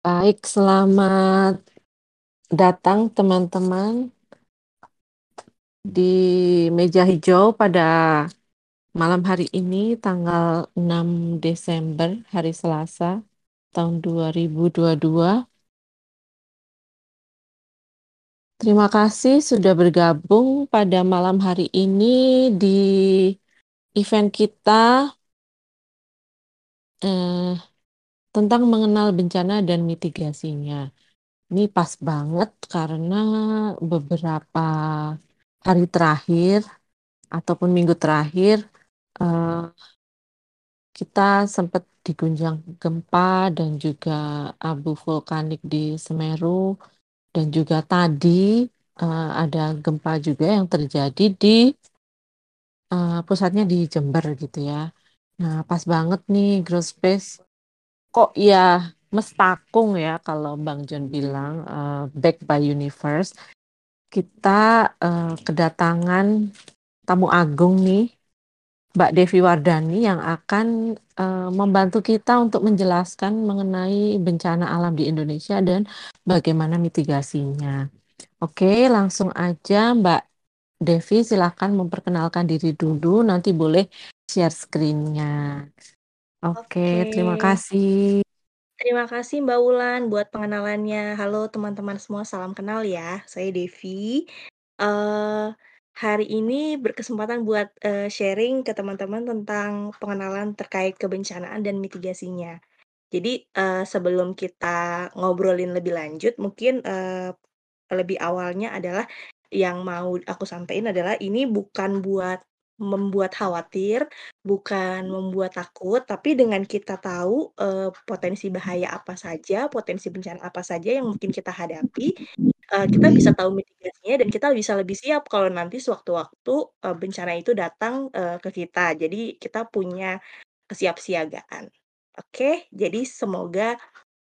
Baik, selamat datang teman-teman di meja hijau pada malam hari ini tanggal 6 Desember hari Selasa tahun 2022. Terima kasih sudah bergabung pada malam hari ini di event kita eh, tentang mengenal bencana dan mitigasinya. Ini pas banget karena beberapa hari terakhir ataupun minggu terakhir eh, kita sempat diguncang gempa dan juga abu vulkanik di Semeru dan juga tadi eh, ada gempa juga yang terjadi di eh, pusatnya di Jember gitu ya. Nah, pas banget nih Growth Space. Kok ya mestakung ya kalau Bang John bilang eh, back by universe. Kita eh, kedatangan tamu agung nih Mbak Devi Wardani yang akan uh, membantu kita untuk menjelaskan mengenai bencana alam di Indonesia dan bagaimana mitigasinya. Oke, langsung aja Mbak Devi silakan memperkenalkan diri dulu, nanti boleh share screen-nya. Oke, terima Oke. kasih. Terima kasih Mbak Wulan buat pengenalannya. Halo teman-teman semua, salam kenal ya. Saya Devi. Eh, hari ini berkesempatan buat eh, sharing ke teman-teman tentang pengenalan terkait kebencanaan dan mitigasinya. Jadi eh, sebelum kita ngobrolin lebih lanjut, mungkin eh, lebih awalnya adalah yang mau aku sampaikan adalah ini bukan buat membuat khawatir, bukan membuat takut, tapi dengan kita tahu eh, potensi bahaya apa saja, potensi bencana apa saja yang mungkin kita hadapi, eh, kita bisa tahu mitigasinya dan kita bisa lebih siap kalau nanti sewaktu-waktu eh, bencana itu datang eh, ke kita. Jadi kita punya kesiapsiagaan. Oke, jadi semoga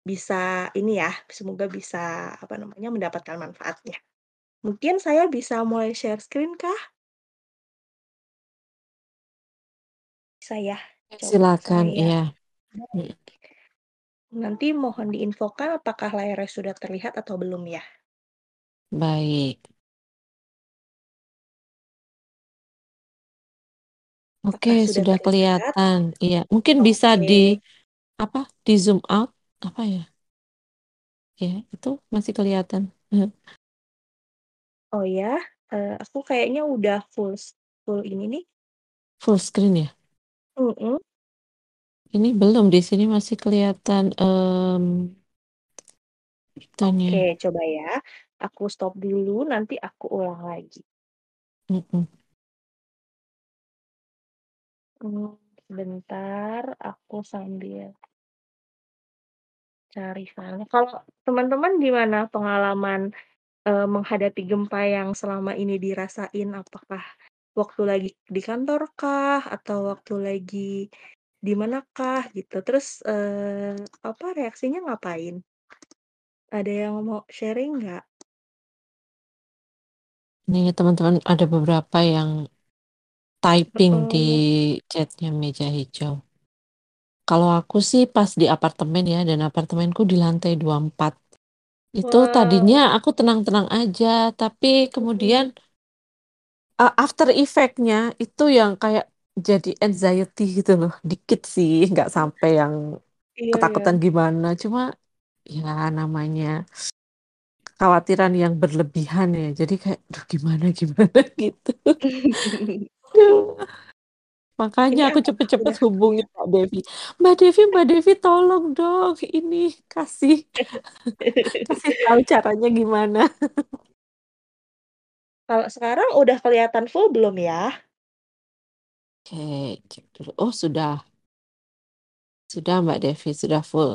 bisa ini ya, semoga bisa apa namanya mendapatkan manfaatnya. Mungkin saya bisa mulai share screen kah? Ya? Coba Silakan, saya iya. Baik. Nanti mohon diinfokan apakah layarnya sudah terlihat atau belum ya? Baik. Oke, Apakah sudah sudah kelihatan. Iya, mungkin bisa di apa? Di zoom out apa ya? Ya, itu masih kelihatan. Oh ya, eh, aku kayaknya udah full full ini nih. Full screen ya? Mm-mm. Ini belum di sini masih kelihatan um, itunya. Oke, coba ya. Aku stop dulu, nanti aku ulang lagi. Mm-mm. Hmm, sebentar, aku sambil cari filenya. Kalau teman-teman gimana pengalaman eh, menghadapi gempa yang selama ini dirasain? Apakah waktu lagi di kantor kah? Atau waktu lagi di manakah gitu? Terus eh, apa reaksinya ngapain? Ada yang mau sharing nggak? Nih teman-teman ada beberapa yang typing di chatnya meja hijau. Kalau aku sih pas di apartemen ya, dan apartemenku di lantai 24. Itu tadinya aku tenang-tenang aja, tapi kemudian uh, after effect-nya itu yang kayak jadi anxiety gitu loh. Dikit sih, nggak sampai yang Iya ya. ketakutan gimana. Cuma ya namanya kekhawatiran yang berlebihan ya. Jadi kayak, duh gimana gimana gitu. Makanya aku cepet-cepet hubungi? Mbak Devi. Mbak Devi, Mbak Devi tolong dong ini kasih kasih tahu caranya gimana. Kalau sekarang udah kelihatan full belum ya? Oke, cek dulu. Oh, sudah. Sudah Mbak Devi, sudah full.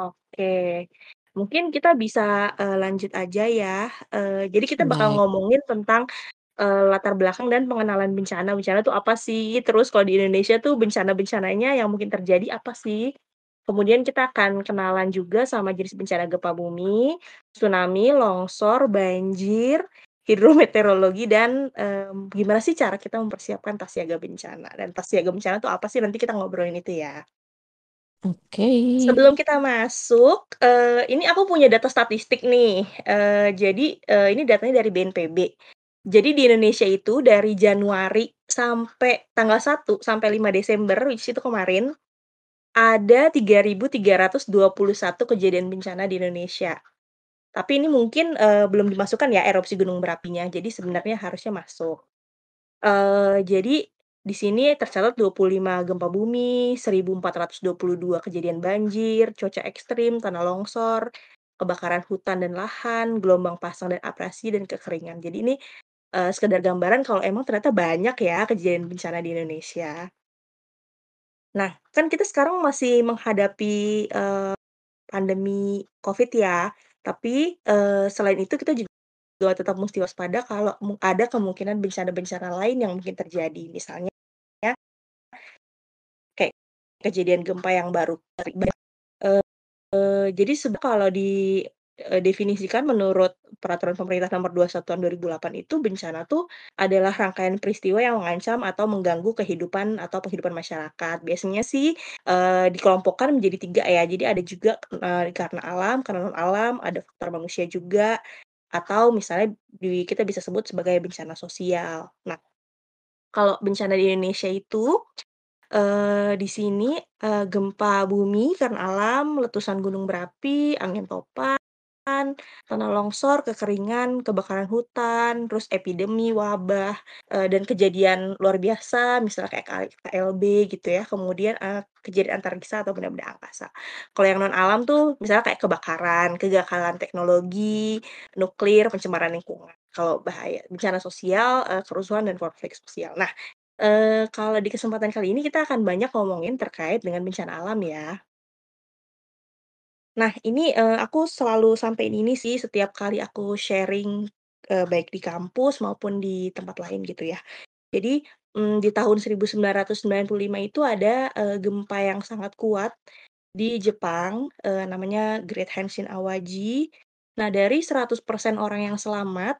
Oke, mungkin kita bisa eh, lanjut aja ya. Eh, jadi kita bakal Baik. ngomongin tentang eh, latar belakang dan pengenalan bencana. Bencana itu apa sih? Terus kalau di Indonesia tuh bencana-bencananya yang mungkin terjadi apa sih? Kemudian kita akan kenalan juga sama jenis bencana gempa bumi, tsunami, longsor, banjir, hidrometeorologi, dan em, gimana sih cara kita mempersiapkan tas siaga bencana. Dan tas siaga bencana itu apa sih? Nanti kita ngobrolin itu ya. Oke. Sebelum kita masuk, eee, ini aku punya data statistik nih, eee, jadi, eee, ini datanya dari BNPB. Jadi di Indonesia itu dari Januari sampai tanggal 1 sampai 5 Desember, which itu kemarin, ada 3.321 kejadian bencana di Indonesia. Tapi ini mungkin, eee, belum dimasukkan ya erupsi gunung berapinya, jadi sebenarnya harusnya masuk. Eee, jadi di sini tercatat 25 gempa bumi, 1.422 kejadian banjir, cuaca ekstrim, tanah longsor, kebakaran hutan dan lahan, gelombang pasang dan abrasi, dan kekeringan. Jadi ini, eee, sekedar gambaran kalau emang ternyata banyak ya kejadian bencana di Indonesia. Nah, kan kita sekarang masih menghadapi, eee, pandemi Covid ya, tapi, eee, selain itu kita juga tetap musti waspada kalau ada kemungkinan bencana-bencana lain yang mungkin terjadi. Misalnya kayak kejadian gempa yang baru eee, jadi seb kalau di, eee, definisikan menurut Peraturan Pemerintah Nomor 21 Tahun 2008 itu bencana tuh adalah rangkaian peristiwa yang mengancam atau mengganggu kehidupan atau penghidupan masyarakat. Biasanya sih, eee, dikelompokkan menjadi 3 ya, jadi ada juga, eee, karena alam, karena non-alam, ada faktor manusia juga, atau misalnya di kita bisa sebut sebagai bencana sosial. Nah, kalau bencana di Indonesia itu, eee, di sini, eee, gempa bumi karena alam, letusan gunung berapi, angin topan, tanah longsor, kekeringan, kebakaran hutan, terus epidemi, wabah, eee, dan kejadian luar biasa misalnya kayak KLB gitu ya, kemudian, eee, kejadian antariksa atau benda-benda angkasa. Kalau yang non-alam tuh misalnya kayak kebakaran, kegagalan teknologi, nuklir, pencemaran lingkungan. Kalau bahaya bencana sosial, eee, kerusuhan dan konflik sosial. Nah, kalau di kesempatan kali ini kita akan banyak ngomongin terkait dengan bencana alam ya. Nah ini, eee, aku selalu sampein ini sih setiap kali aku sharing, eee, baik di kampus maupun di tempat lain gitu ya. Jadi, mmm, di tahun 1995 itu ada, eee, gempa yang sangat kuat di Jepang, eee, namanya Great Hanshin Awaji. Nah dari 100% orang yang selamat,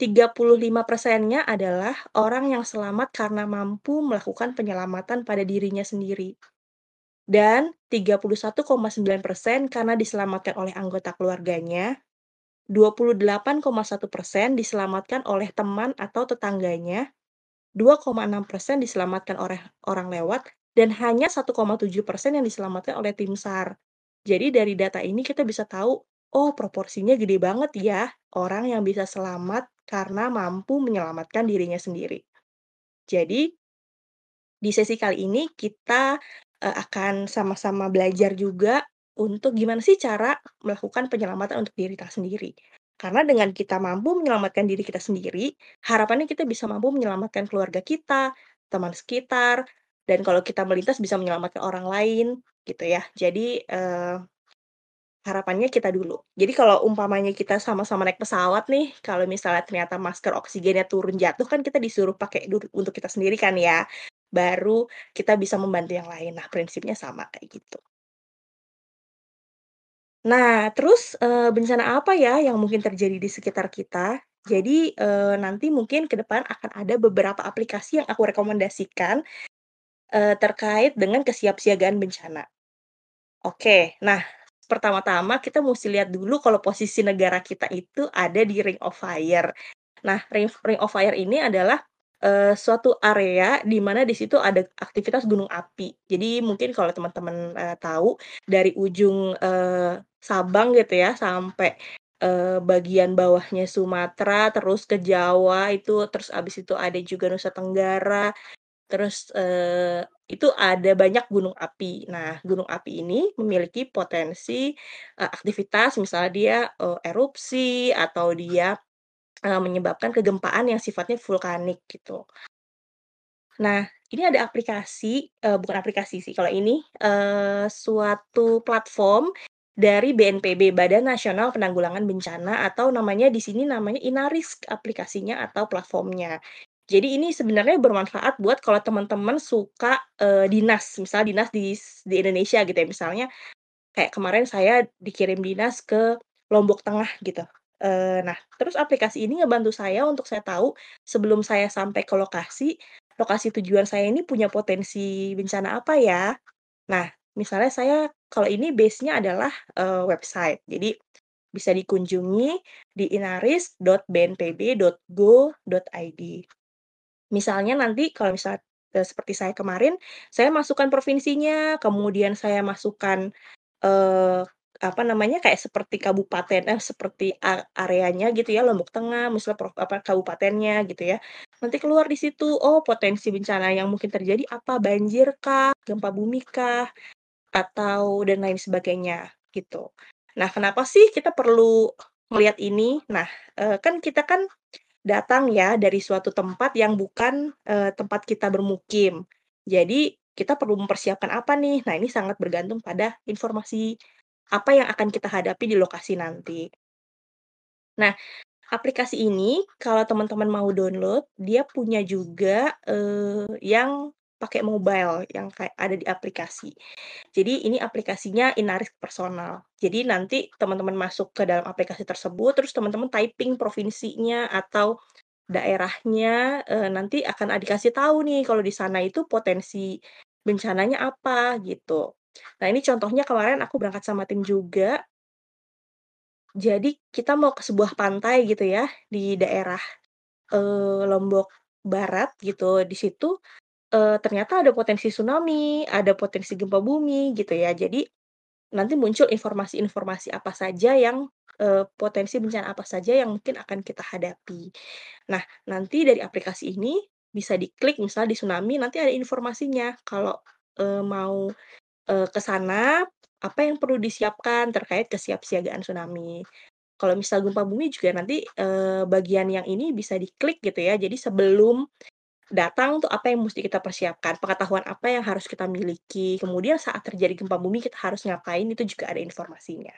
35%-nya adalah orang yang selamat karena mampu melakukan penyelamatan pada dirinya sendiri. Dan 31,9% karena diselamatkan oleh anggota keluarganya, 28,1% diselamatkan oleh teman atau tetangganya, 2,6% diselamatkan oleh orang lewat, dan hanya 1,7% yang diselamatkan oleh tim SAR. Jadi dari data ini kita bisa tahu, oh proporsinya gede banget ya, orang yang bisa selamat karena mampu menyelamatkan dirinya sendiri. Jadi di sesi kali ini kita, eee, akan sama-sama belajar juga untuk gimana sih cara melakukan penyelamatan untuk diri kita sendiri. Karena dengan kita mampu menyelamatkan diri kita sendiri, harapannya kita bisa mampu menyelamatkan keluarga kita, teman sekitar, dan kalau kita melintas bisa menyelamatkan orang lain, gitu ya. Jadi, eee, harapannya kita dulu. Jadi kalau umpamanya kita sama-sama naik pesawat nih, kalau misalnya ternyata masker oksigennya turun jatuh kan kita disuruh pakai untuk kita sendiri kan ya, baru kita bisa membantu yang lain. Nah prinsipnya sama kayak gitu. Nah terus, bencana apa ya yang mungkin terjadi di sekitar kita? Jadi, nanti mungkin ke depan akan ada beberapa aplikasi yang aku rekomendasikan, terkait dengan kesiapsiagaan bencana. Oke, nah pertama-tama kita musti lihat dulu kalau posisi negara kita itu ada di Ring of Fire. Nah ring Ring of Fire ini adalah, eee, suatu area di mana di situ ada aktivitas gunung api. Jadi mungkin kalau teman-teman, eee, tahu dari ujung, eee, Sabang gitu ya sampai, bagian bawahnya Sumatera, terus ke Jawa itu, terus habis itu ada juga Nusa Tenggara, terus, itu ada banyak gunung api. Nah gunung api ini memiliki potensi, aktivitas misalnya dia, erupsi atau dia, eee, menyebabkan kegempaan yang sifatnya vulkanik gitu. Nah ini ada aplikasi, eee, bukan aplikasi sih kalau ini, eee, suatu platform dari BNPB, Badan Nasional Penanggulangan Bencana atau namanya di sini namanya Inarisk aplikasinya atau platformnya. Jadi ini sebenarnya bermanfaat buat kalau teman-teman suka, eee, dinas, misalnya dinas dis di Indonesia gitu ya, misalnya kayak kemarin saya dikirim dinas ke Lombok Tengah gitu. Nah terus aplikasi ini ngebantu saya untuk saya tahu sebelum saya sampai ke lokasi, lokasi tujuan saya ini punya potensi bencana apa ya. Nah Misalnya saya kalau ini base-nya adalah, eee, website. Jadi bisa dikunjungi di inaris.bnpb.go.id. Misalnya nanti kalau misal eee, seperti saya kemarin, saya masukkan provinsinya, kemudian saya masukkan, apa namanya, kayak seperti kabupaten eh, seperti areanya gitu ya, Lombok Tengah, misal prov apa, kabupatennya gitu ya. Nanti keluar di situ, oh potensi bencana yang mungkin terjadi apa, banjir kah, gempa bumi kah, atau dan lain sebagainya, gitu. Nah, kenapa sih kita perlu melihat ini? Nah, eee, kan kita kan datang ya dari suatu tempat yang bukan, eee, tempat kita bermukim. Jadi kita perlu mempersiapkan apa nih? Nah, ini sangat bergantung pada informasi apa yang akan kita hadapi di lokasi nanti. Nah, aplikasi ini kalau teman-teman mau download, dia punya juga, eee, yang pakai mobile, yang ada di aplikasi. Jadi ini aplikasinya Inaris Personal. Jadi nanti teman-teman masuk ke dalam aplikasi tersebut, terus teman-teman typing provinsinya atau daerahnya, eee, nanti akan dikasih tahu nih kalau di sana itu potensi bencananya apa, gitu. Nah, ini contohnya kemarin aku berangkat sama tim juga. Jadi kita mau ke sebuah pantai gitu ya, di daerah, eee, Lombok Barat gitu. Di situ, eee, ternyata ada potensi tsunami, ada potensi gempa bumi gitu ya. Jadi nanti muncul informasi-informasi apa saja yang, eee, potensi bencana apa saja yang mungkin akan kita hadapi. Nah, nanti dari aplikasi ini bisa diklik misalnya di tsunami, nanti ada informasinya kalau, eee, mau, eee, ke sana, apa yang perlu disiapkan terkait kesiapsiagaan tsunami. Kalau misal gempa bumi juga nanti, eee, bagian yang ini bisa diklik gitu ya. Jadi sebelum datang tuh apa yang musti kita persiapkan, pengetahuan apa yang harus kita miliki, kemudian saat terjadi gempa bumi kita harus ngapain, itu juga ada informasinya.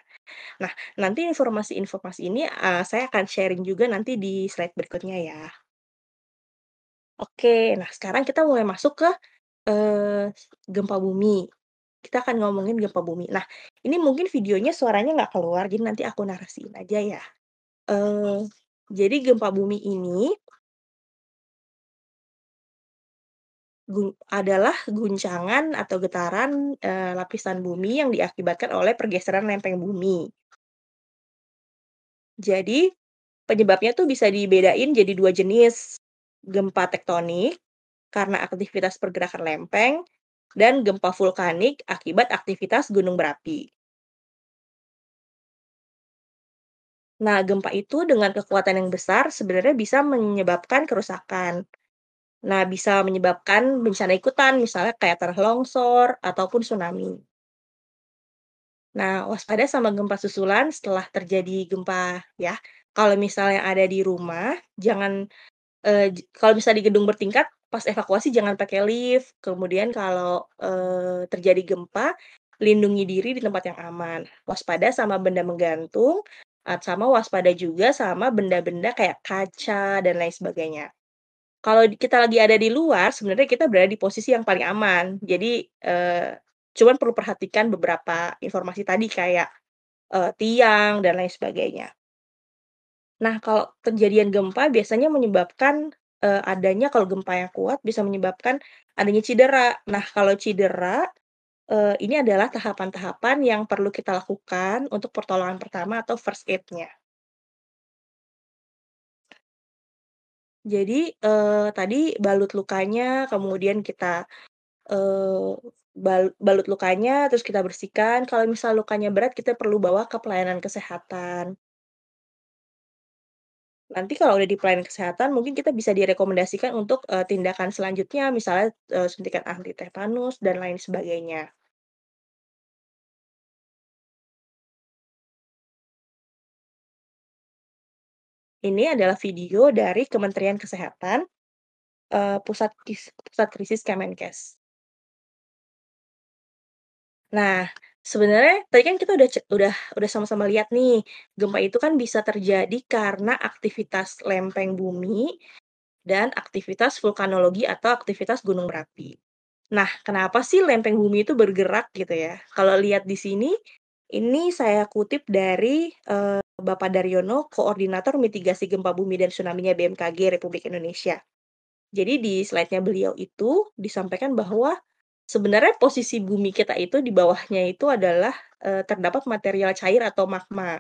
Nah, nanti informasi-informasi ini, eee, saya akan sharing juga nanti di slide berikutnya ya. Oke, nah sekarang kita mulai masuk ke, eee, gempa bumi. Kita akan ngomongin gempa bumi. Nah, ini mungkin videonya suaranya nggak keluar, jadi nanti aku narasiin aja ya. Eee, jadi gempa bumi ini adalah guncangan atau getaran, eee, lapisan bumi yang diakibatkan oleh pergeseran lempeng bumi. Jadi, penyebabnya tuh bisa dibedain jadi 2 jenis, gempa tektonik karena aktivitas pergerakan lempeng dan gempa vulkanik akibat aktivitas gunung berapi. Nah, gempa itu dengan kekuatan yang besar sebenarnya bisa menyebabkan kerusakan. Nah, bisa menyebabkan bencana ikutan, misalnya kayak tanah longsor ataupun tsunami. Nah, waspada sama gempa susulan setelah terjadi gempa ya. Kalau misalnya ada di rumah, jangan, j kalau misalnya di gedung bertingkat, pas evakuasi jangan pakai lift. Kemudian kalau, eee, terjadi gempa, lindungi diri di tempat yang aman. Waspada sama benda menggantung, sama waspada juga sama benda-benda kayak kaca dan lain sebagainya. Kalau kita lagi ada di luar, sebenarnya kita berada di posisi yang paling aman. Jadi, eee, cuman perlu perhatikan beberapa informasi tadi kayak, tiang dan lain sebagainya. Nah, kalau kejadian gempa biasanya menyebabkan, eee, adanya kalau gempa yang kuat bisa menyebabkan adanya cedera. Nah, kalau cedera, eee, ini adalah tahapan-tahapan yang perlu kita lakukan untuk pertolongan pertama atau first aid-nya. Jadi, eee, tadi balut lukanya, kemudian kita, bal balut lukanya, terus kita bersihkan. Kalau misal lukanya berat, kita perlu bawa ke pelayanan kesehatan. Nanti kalau udah di pelayanan kesehatan, mungkin kita bisa direkomendasikan untuk, eee, tindakan selanjutnya, misalnya, eee, suntikan anti tetanus dan lain sebagainya. Ini adalah video dari Kementerian Kesehatan, eee, Pusat Pusat Krisis Kemenkes. Nah, sebenarnya tadi kan kita udah ce udah udah sama-sama lihat nih, gempa itu kan bisa terjadi karena aktivitas lempeng bumi dan aktivitas vulkanologi atau aktivitas gunung berapi. Nah, kenapa sih lempeng bumi itu bergerak gitu ya? Kalau lihat di sini, ini saya kutip dari, eee, Bapak Daryono, Koordinator Mitigasi Gempa Bumi dan Tsunami-nya BMKG Republik Indonesia. Jadi di slide-nya beliau itu disampaikan bahwa sebenarnya posisi bumi kita itu di bawahnya itu adalah, eee, terdapat material cair atau magma.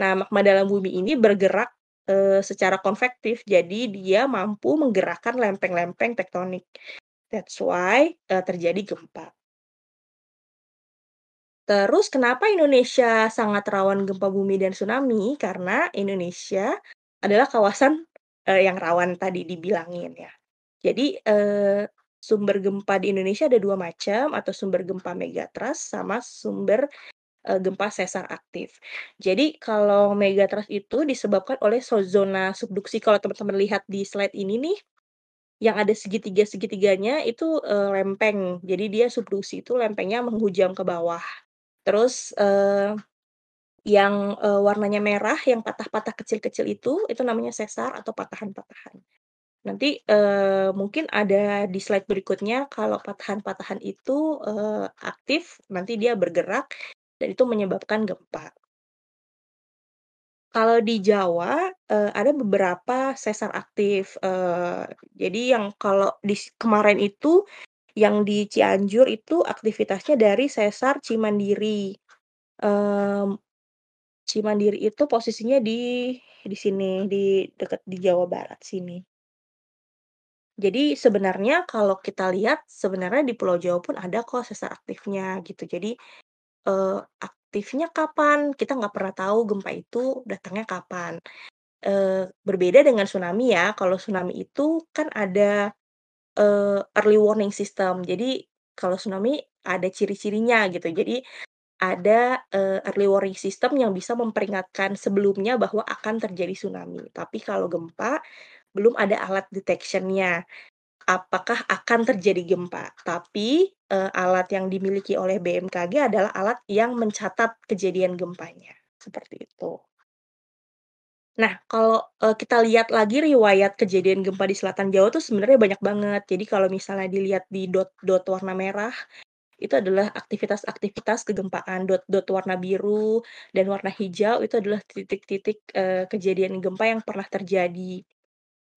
Nah, magma dalam bumi ini bergerak, eee, secara konvektif, jadi dia mampu menggerakkan lempeng-lempeng tektonik. That's why, eee, terjadi gempa. Terus kenapa Indonesia sangat rawan gempa bumi dan tsunami? Karena Indonesia adalah kawasan, eee, yang rawan tadi dibilangin ya. Jadi, eee, sumber gempa di Indonesia ada 2 macam, atau sumber gempa megatrust sama sumber, eee, gempa sesar aktif. Jadi kalau megatrust itu disebabkan oleh zona subduksi, kalau teman-teman lihat di slide ini nih, yang ada segitiga-segitiganya itu, eee, lempeng. Jadi dia subduksi itu lempengnya menghujam ke bawah. Terus, eee, yang, warnanya merah, yang patah-patah kecil-kecil itu, itu namanya sesar atau patahan-patahan. Nanti, eee, mungkin ada di slide berikutnya kalau patahan-patahan itu, eee, aktif, nanti dia bergerak dan itu menyebabkan gempa. Kalau di Jawa, eee, ada beberapa sesar aktif, eee, jadi yang kalau dis kemarin itu, yang di Cianjur itu aktivitasnya dari sesar Cimandiri. Mmm, Cimandiri itu posisinya di di sini, di dekat di Jawa Barat sini. Jadi sebenarnya kalau kita lihat, sebenarnya di Pulau Jawa pun ada kok sesar aktifnya gitu. Jadi, eee, aktifnya kapan? Kita nggak pernah tahu gempa itu datangnya kapan. Eee, berbeda dengan tsunami ya, kalau tsunami itu kan ada, eee, early warning system. Jadi kalau tsunami ada ciri-cirinya gitu. Jadi ada, eee, early warning system yang bisa memperingatkan sebelumnya bahwa akan terjadi tsunami. Tapi kalau gempa, belum ada alat detection-nya, apakah akan terjadi gempa. Tapi, eee, alat yang dimiliki oleh BMKG adalah alat yang mencatat kejadian gempanya, seperti itu. Nah, kalau, eee, kita lihat lagi riwayat kejadian gempa di selatan Jawa tuh sebenarnya banyak banget. Jadi kalau misalnya dilihat di dot-dot warna merah, itu adalah aktivitas-aktivitas kegempaan. Dot-dot warna biru dan warna hijau itu adalah titik-titik, eee, kejadian gempa yang pernah terjadi.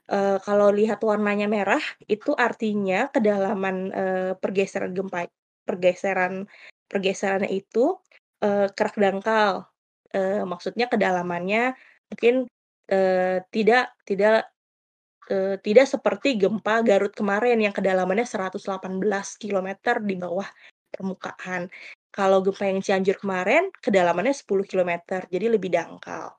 Eee, kalau lihat warnanya merah, itu artinya kedalaman, eee, pergeseran gempa pergeseran pergeserannya itu, eee, kerak dangkal. Eee, maksudnya kedalamannya mungkin, eee, tidak tidak, tidak seperti gempa Garut kemarin yang kedalamannya 118 kilometer di bawah permukaan. Kalau gempa yang Cianjur kemarin kedalamannya 10 kilometer, jadi lebih dangkal.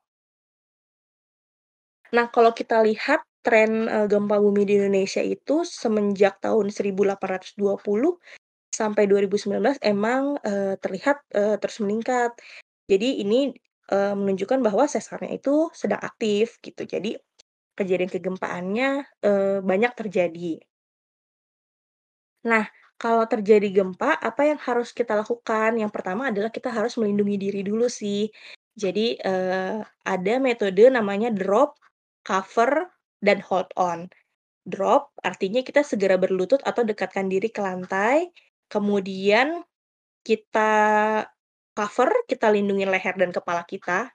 Nah, kalau kita lihat tren, eee, gempa bumi di Indonesia itu semenjak tahun 1820 sampai 2019 emang, eee, terlihat, eee, terus meningkat. Jadi ini, eee, menunjukkan bahwa sesarnya itu sedang aktif gitu. Jadi kejadian kegempaannya, eee, banyak terjadi. Nah, kalau terjadi gempa, apa yang harus kita lakukan? Yang pertama adalah kita harus melindungi diri dulu sih. Jadi, ada metode namanya drop, cover, dan hold on. Drop artinya kita segera berlutut atau dekatkan diri ke lantai, kemudian kita cover, kita lindungi leher dan kepala kita.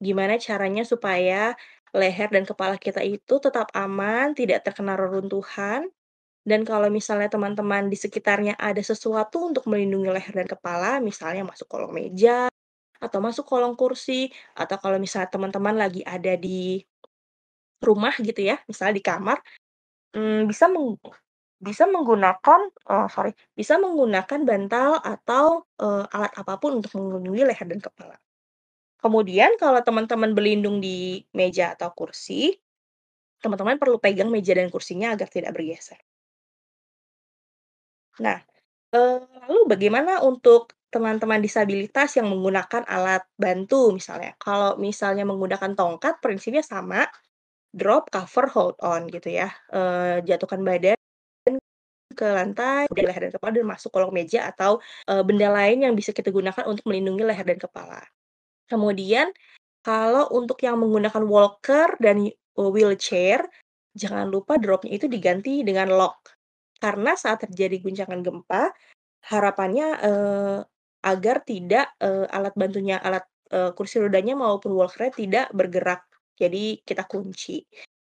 Gimana caranya supaya leher dan kepala kita itu tetap aman, tidak terkena reruntuhan, dan kalau misalnya teman-teman di sekitarnya ada sesuatu untuk melindungi leher dan kepala, misalnya masuk kolong meja, atau masuk kolong kursi, atau kalau misalnya teman-teman lagi ada di rumah gitu ya, misalnya di kamar, mmm, bisa meng bisa menggunakan eee, sorry, bisa menggunakan bantal atau, eee, alat apa pun untuk melindungi leher dan kepala. Kemudian kalau teman-teman berlindung di meja atau kursi, teman-teman perlu pegang meja dan kursinya agar tidak bergeser. Nah, lalu bagaimana untuk teman-teman disabilitas yang menggunakan alat bantu misalnya? Kalau misalnya menggunakan tongkat prinsipnya sama, drop, cover, hold on gitu ya. Eee, jatuhkan badan ke lantai, kemudian leher dan kepala dan masuk kolong meja atau, eee, benda lain yang bisa kita gunakan untuk melindungi leher dan kepala. Kemudian, kalau untuk yang menggunakan walker dan, eee, wheelchair, jangan lupa drop-nya itu diganti dengan lock. Karena saat terjadi guncangan gempa, harapannya, agar tidak, eee, alat bantunya, alat, kursi rodanya maupun walker-nya tidak bergerak. Jadi kita kunci.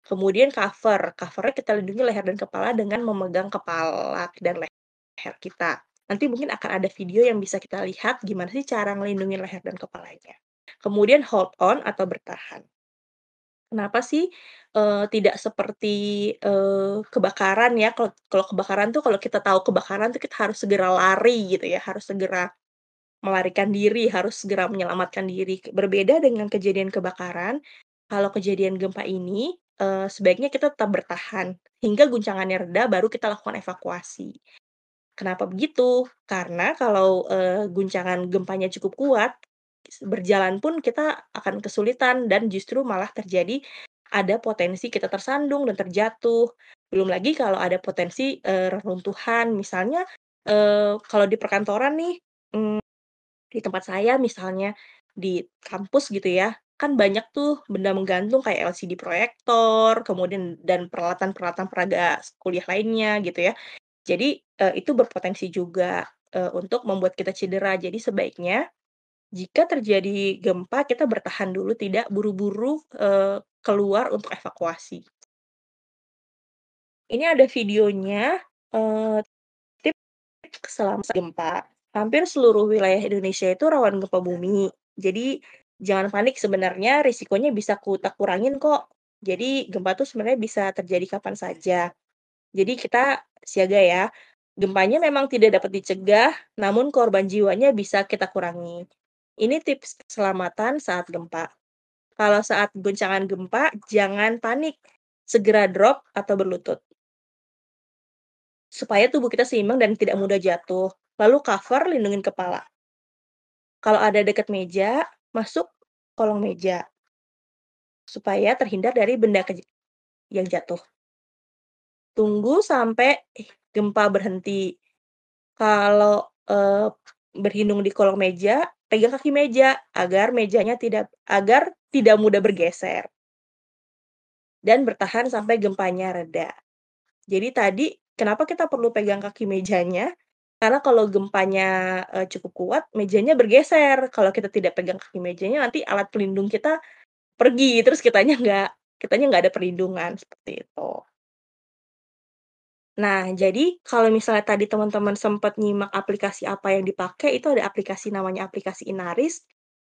Kemudian cover, cover-nya kita lindungi leher dan kepala dengan memegang kepala dan leher. kita. Nanti mungkin akan ada video yang bisa kita lihat gimana sih cara ngelindungin leher dan kepalanya. Kemudian hold on atau bertahan. Kenapa sih, eee, tidak seperti, eee, kebakaran ya, kalau kalau kebakaran tuh kalau kita tahu kebakaran tuh kita harus segera lari gitu ya, harus segera melarikan diri, harus segera menyelamatkan diri. Berbeda dengan kejadian kebakaran, kalau kejadian gempa ini, eee, sebaiknya kita tetap bertahan hingga guncangannya reda baru kita lakukan evakuasi. Kenapa begitu? Karena kalau, eee, guncangan gempanya cukup kuat, berjalan pun kita akan kesulitan dan justru malah terjadi ada potensi kita tersandung dan terjatuh. Belum lagi kalau ada potensi, eee, reruntuhan misalnya, eee, kalau di perkantoran nih, mmm, di tempat saya misalnya, di kampus gitu ya, kan banyak tuh benda menggantung kayak LCD proyektor, kemudian dan peralatan-peralatan peraga kuliah lainnya gitu ya. Jadi, eee, itu berpotensi juga, eee, untuk membuat kita cedera. Jadi sebaiknya, jika terjadi gempa kita bertahan dulu, tidak buru-buru, eee, keluar untuk evakuasi. Ini ada videonya, eee, tips selama gempa. Hampir seluruh wilayah Indonesia itu rawan gempa bumi. Jadi, jangan panik sebenarnya risikonya bisa kita kurangin kok. Jadi, gempa tuh sebenarnya bisa terjadi kapan saja. Jadi kita siaga ya. Gempanya memang tidak dapat dicegah, namun korban jiwanya bisa kita kurangi. Ini tips keselamatan saat gempa. Kalau saat goncangan gempa, jangan panik, segera drop atau berlutut. Supaya tubuh kita seimbang dan tidak mudah jatuh. Lalu cover, lindungin kepala. Kalau ada dekat meja, masuk kolong meja. Supaya terhindar dari benda yang jatuh. Tunggu sampai gempa berhenti. Kalau, eee, berlindung di kolong meja, pegang kaki meja agar mejanya tidak agar tidak mudah bergeser. Dan bertahan sampai gempanya reda. Jadi tadi kenapa kita perlu pegang kaki mejanya, karena kalau gempanya, eee, cukup kuat, mejanya bergeser. Kalau kita tidak pegang kaki mejanya, nanti alat pelindung kita pergi, terus kitanya nggak kitanya nggak ada perlindungan, seperti itu. Nah, jadi kalau misalnya tadi teman-teman sempat nyimak aplikasi apa yang dipakai, itu ada aplikasi namanya aplikasi Inaris.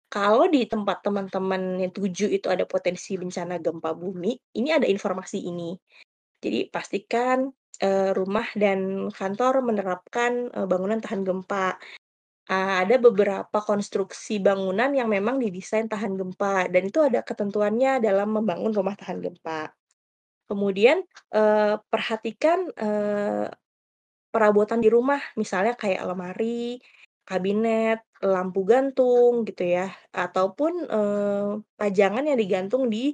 Kalau di tempat teman-teman yang tuju itu ada potensi bencana gempa bumi, ini ada informasi ini. Jadi pastikan, eee, rumah dan kantor menerapkan, eee, bangunan tahan gempa. Eee, ada beberapa konstruksi bangunan yang memang didesain tahan gempa, dan itu ada ketentuannya dalam membangun rumah tahan gempa. Kemudian, eee, perhatikan, perabotan di rumah, misalnya kayak lemari, kabinet, lampu gantung gitu ya, ataupun, pajangan yang digantung di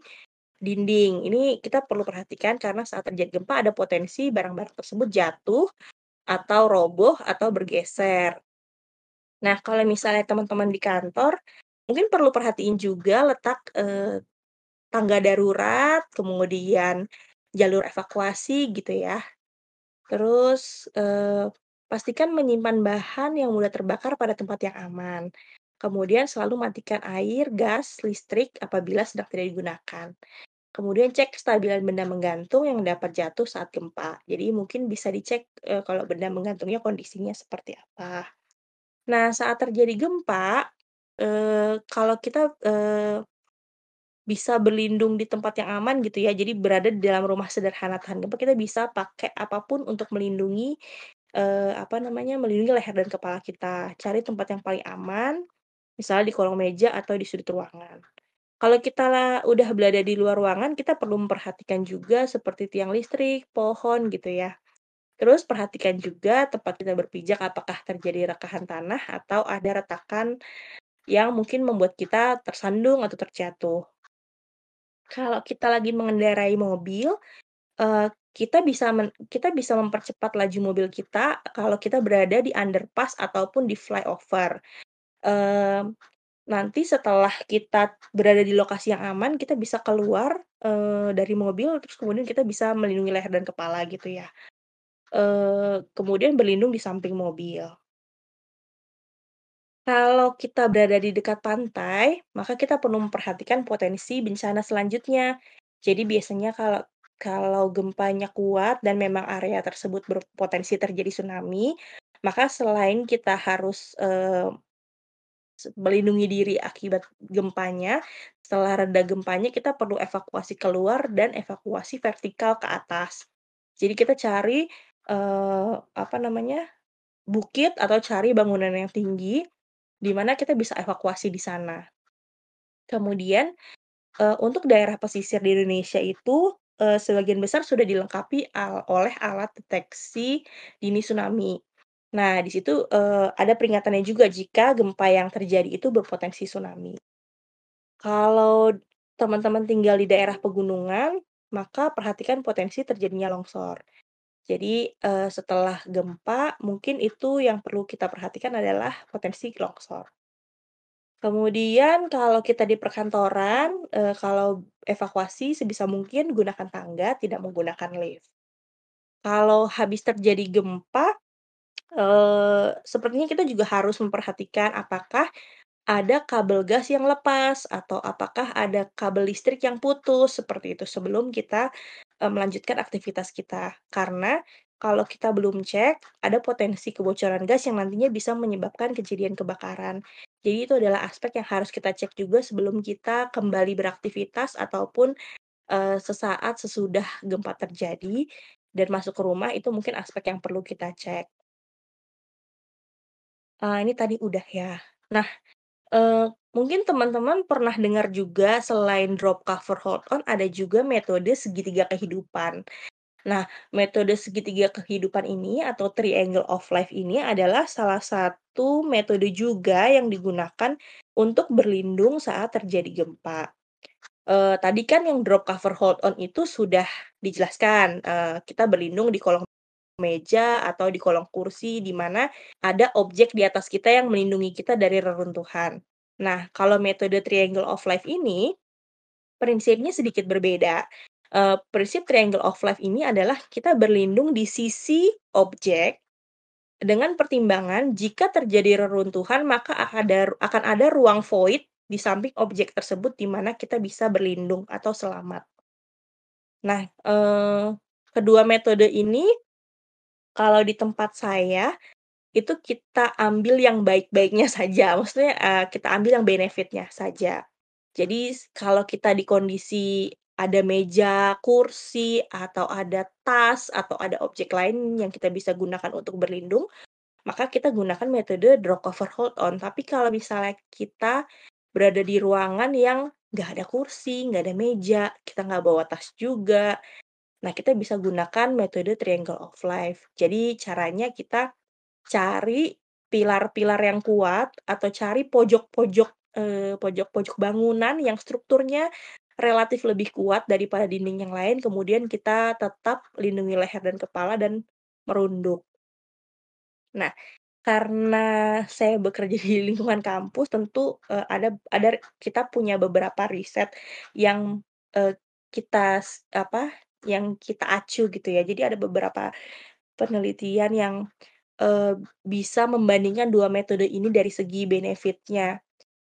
dinding. Ini kita perlu perhatikan karena saat terjadi gempa ada potensi barang-barang tersebut jatuh, atau roboh, atau bergeser. Nah, kalau misalnya teman-teman di kantor, mungkin perlu perhatiin juga letak, eee, tangga darurat, kemudian jalur evakuasi gitu ya. Terus, eee, pastikan menyimpan bahan yang mudah terbakar pada tempat yang aman. Kemudian selalu matikan air, gas, listrik apabila sedang tidak digunakan. Kemudian cek kestabilan benda menggantung yang dapat jatuh saat gempa. Jadi mungkin bisa dicek, eee, kalau benda menggantungnya kondisinya seperti apa. Nah, saat terjadi gempa, eee, kalau kita, eee, bisa berlindung di tempat yang aman gitu ya, jadi berada di dalam rumah sederhana tahan gempa, kita bisa pakai apa pun untuk melindungi, eee, apa namanya, melindungi leher dan kepala kita. Cari tempat yang paling aman, misalnya di kolong meja atau di sudut ruangan. Kalau kita udah berada di luar ruangan, kita perlu memperhatikan juga seperti tiang listrik, pohon gitu ya. Terus perhatikan juga tempat kita berpijak apakah terjadi rekahan tanah atau ada retakan yang mungkin membuat kita tersandung atau terjatuh. Kalau kita lagi mengendarai mobil, eee, kita bisa kita bisa mempercepat laju mobil kita kalau kita berada di underpass ataupun di flyover. Nanti setelah kita berada di lokasi yang aman, kita bisa keluar, eee, dari mobil, terus kemudian kita bisa melindungi leher dan kepala gitu ya. Eee, kemudian berlindung di samping mobil. Kalau kita berada di dekat pantai, maka kita perlu memperhatikan potensi bencana selanjutnya. Jadi biasanya kalau kalau gempanya kuat dan memang area tersebut berpotensi terjadi tsunami, Maka selain kita harus, se melindungi diri akibat gempanya, setelah reda gempanya kita perlu evakuasi keluar dan evakuasi vertikal ke atas. Jadi kita cari, eee, apa namanya, bukit atau cari bangunan yang tinggi, di mana kita bisa evakuasi di sana. Kemudian, eee, untuk daerah pesisir di Indonesia itu, eee, sebagian besar sudah dilengkapi al oleh alat deteksi dini tsunami. Nah, di situ, eee, ada peringatannya juga jika gempa yang terjadi itu berpotensi tsunami. Kalau teman-teman tinggal di daerah pegunungan, maka perhatikan potensi terjadinya longsor. Jadi, eee, setelah gempa, mungkin itu yang perlu kita perhatikan adalah potensi longsor. Kemudian kalau kita di perkantoran, eee, kalau evakuasi sebisa mungkin gunakan tangga, tidak menggunakan lift. Kalau habis terjadi gempa, sepertinya kita juga harus memperhatikan apakah ada kabel gas yang lepas atau apakah ada kabel listrik yang putus, seperti itu, sebelum kita, eee, melanjutkan aktivitas kita. Karena kalau kita belum cek, ada potensi kebocoran gas yang nantinya bisa menyebabkan kejadian kebakaran. Jadi itu adalah aspek yang harus kita cek juga sebelum kita kembali beraktivitas ataupun, sesaat sesudah gempa terjadi dan masuk ke rumah, itu mungkin aspek yang perlu kita cek. Eee, ini tadi udah ya. Nah, eee, mungkin teman-teman pernah dengar juga selain drop, cover, hold on, ada juga metode segitiga kehidupan. Nah, metode segitiga kehidupan ini atau triangle of life ini adalah salah satu metode juga yang digunakan untuk berlindung saat terjadi gempa. Eee, tadi kan yang drop, cover, hold on itu sudah dijelaskan, eee, kita berlindung di kolong meja atau di kolong kursi, di mana ada objek di atas kita yang melindungi kita dari reruntuhan. Nah, kalau metode triangle of life ini, prinsipnya sedikit berbeda. Eee, prinsip triangle of life ini adalah kita berlindung di sisi objek, dengan pertimbangan jika terjadi reruntuhan maka akan ada akan ada ruang void di samping objek tersebut di mana kita bisa berlindung atau selamat. Nah, eee, kedua metode ini kalau di tempat saya, itu kita ambil yang baik-baiknya saja, maksudnya, eee, kita ambil yang benefit-nya saja. Jadi kalau kita di kondisi ada meja, kursi, atau ada tas, atau ada objek lain yang kita bisa gunakan untuk berlindung, maka kita gunakan metode drop, cover, hold on. Tapi kalau misalnya kita berada di ruangan yang nggak ada kursi, nggak ada meja, kita nggak bawa tas juga, nah kita bisa gunakan metode triangle of life. Jadi caranya kita cari pilar-pilar yang kuat atau cari pojok-pojok, eee, pojok-pojok bangunan yang strukturnya relatif lebih kuat daripada dinding yang lain, kemudian kita tetap lindungi leher dan kepala dan merunduk. Nah, karena saya bekerja di lingkungan kampus tentu, eee, ada ada kita punya beberapa riset yang, eee, kita apa, yang kita acu gitu ya. Jadi ada beberapa penelitian yang, bisa membandingkan 2 metode ini dari segi benefit-nya.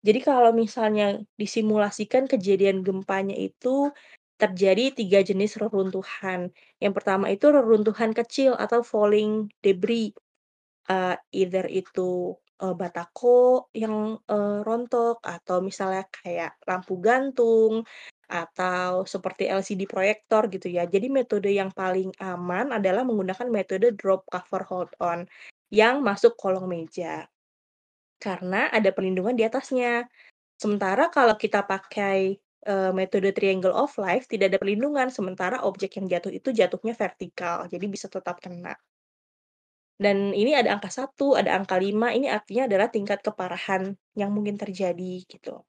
Jadi kalau misalnya disimulasikan kejadian gempanya itu terjadi 3 jenis reruntuhan. Yang pertama itu reruntuhan kecil atau falling debris, eee, either itu, eee, batako yang, eee, rontok atau misalnya kayak lampu gantung atau seperti LCD proyektor gitu ya. Jadi metode yang paling aman adalah menggunakan metode drop, cover, hold on yang masuk kolong meja. Karena ada perlindungan di atasnya. Sementara kalau kita pakai, eee, metode triangle of life tidak ada perlindungan, sementara objek yang jatuh itu jatuhnya vertikal, jadi bisa tetap kena. Dan ini ada angka 1, ada angka 5, ini artinya adalah tingkat keparahan yang mungkin terjadi, gitu.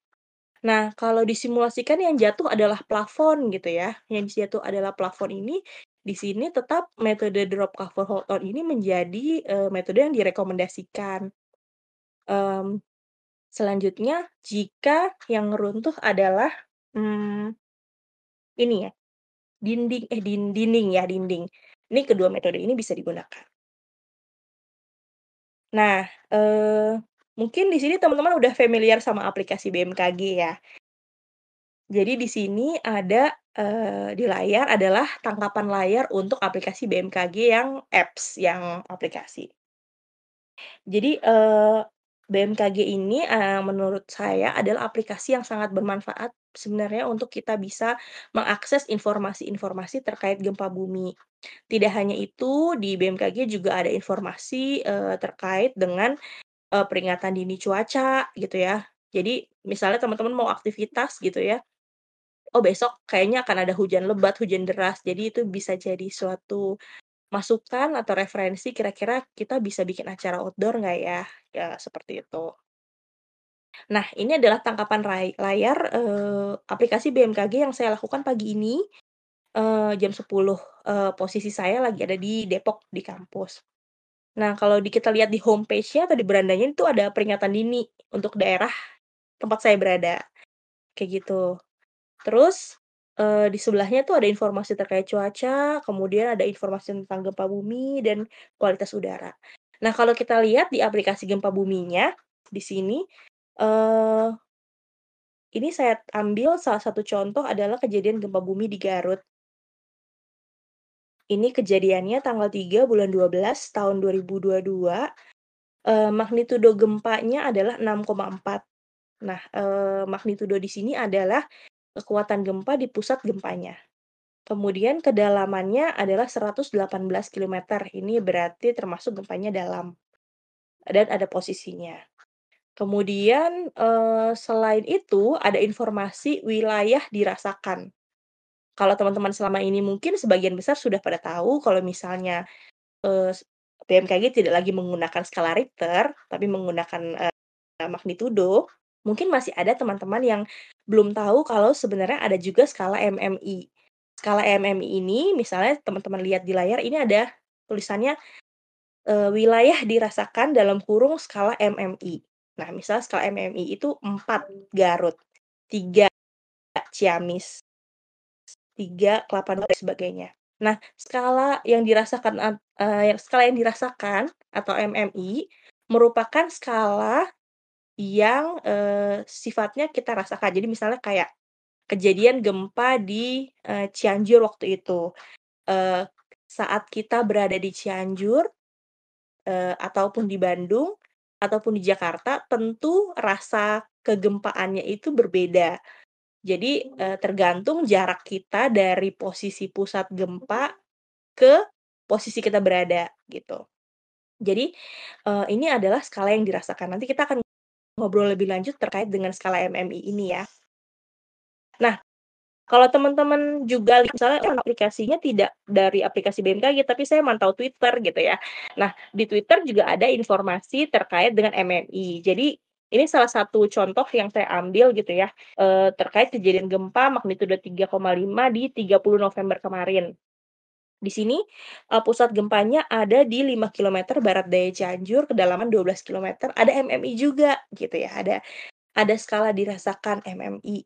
Nah, kalau disimulasikan yang jatuh adalah plafon gitu ya, yang jatuh adalah plafon ini, di sini tetap metode drop, cover, hold on ini menjadi, eee, metode yang direkomendasikan. Mmm, selanjutnya jika yang runtuh adalah, mmm, ini ya, dinding eh, din dinding ya, dinding. Ini kedua metode ini bisa digunakan. Nah, mungkin di sini teman-teman udah familiar sama aplikasi BMKG ya. Jadi di sini ada, eee, di layar adalah tangkapan layar untuk aplikasi BMKG yang apps, yang aplikasi. Jadi, eee, BMKG ini, eee, menurut saya adalah aplikasi yang sangat bermanfaat sebenarnya untuk kita bisa mengakses informasi-informasi terkait gempa bumi. Tidak hanya itu, di BMKG juga ada informasi, eee, terkait dengan, eee, peringatan dini cuaca gitu ya. Jadi misalnya teman-teman mau aktivitas gitu ya, oh besok kayaknya akan ada hujan lebat, hujan deras, jadi itu bisa jadi suatu masukan atau referensi kira-kira kita bisa bikin acara outdoor nggak ya? Ya seperti itu. Nah, ini adalah tangkapan layar, eee, aplikasi BMKG yang saya lakukan pagi ini, eee, jam 10.00, eee, posisi saya lagi ada di Depok, di kampus. Nah, kalau di kita lihat di homepage-nya atau di berandanya itu ada peringatan dini untuk daerah tempat saya berada, kayak gitu. Terus, eee, di sebelahnya tuh ada informasi terkait cuaca, kemudian ada informasi tentang gempa bumi dan kualitas udara. Nah, kalau kita lihat di aplikasi gempa buminya, di sini, eee ini saya ambil salah satu contoh adalah kejadian gempa bumi di Garut. Ini kejadiannya tanggal 3 bulan 12 tahun 2022, eee, magnitudo gempanya adalah 6,4. Nah, eee, magnitudo di sini adalah kekuatan gempa di pusat gempanya. Kemudian kedalamannya adalah 118 kilometer, ini berarti termasuk gempanya dalam, dan ada posisinya. Kemudian, eee, selain itu ada informasi wilayah dirasakan. Kalau teman-teman selama ini mungkin sebagian besar sudah pada tahu kalau misalnya, eee, s BMKG tidak lagi menggunakan skala Richter, tapi menggunakan, eee, magnitudo, mungkin masih ada teman-teman yang belum tahu kalau sebenarnya ada juga skala MMI. Skala MMI ini misalnya teman-teman lihat di layar ini ada tulisannya, eee, wilayah dirasakan dalam kurung skala MMI. Nah, misal skala MMI itu 4 Garut, 3 Ciamis, 3 Kelapa dan sebagainya. Nah, skala yang dirasakan eee, skala yang dirasakan atau MMI merupakan skala yang, eee, sifatnya kita rasakan. Jadi misalnya kayak kejadian gempa di, eee, Cianjur waktu itu, eee, saat kita berada di Cianjur, eee, ataupun di Bandung, ataupun di Jakarta, tentu rasa kegempaannya itu berbeda. Jadi, eee, tergantung jarak kita dari posisi pusat gempa ke posisi kita berada, gitu. Jadi, eee, ini adalah skala yang dirasakan. Nanti kita akan ngobrol lebih lanjut terkait dengan skala MMI ini ya. Nah, kalau teman-teman juga misalnya aplikasinya tidak dari aplikasi BMKG, tapi saya mantau Twitter gitu ya. Nah, di Twitter juga ada informasi terkait dengan MMI. Jadi, ini salah satu contoh yang saya ambil gitu ya, eee, terkait kejadian gempa magnitudo 3,5 di 30 November kemarin. Di sini, eee, pusat gempanya ada di 5 kilometer barat daya Cianjur, kedalaman 12 kilometer, ada MMI juga gitu ya, ada ada skala dirasakan MMI,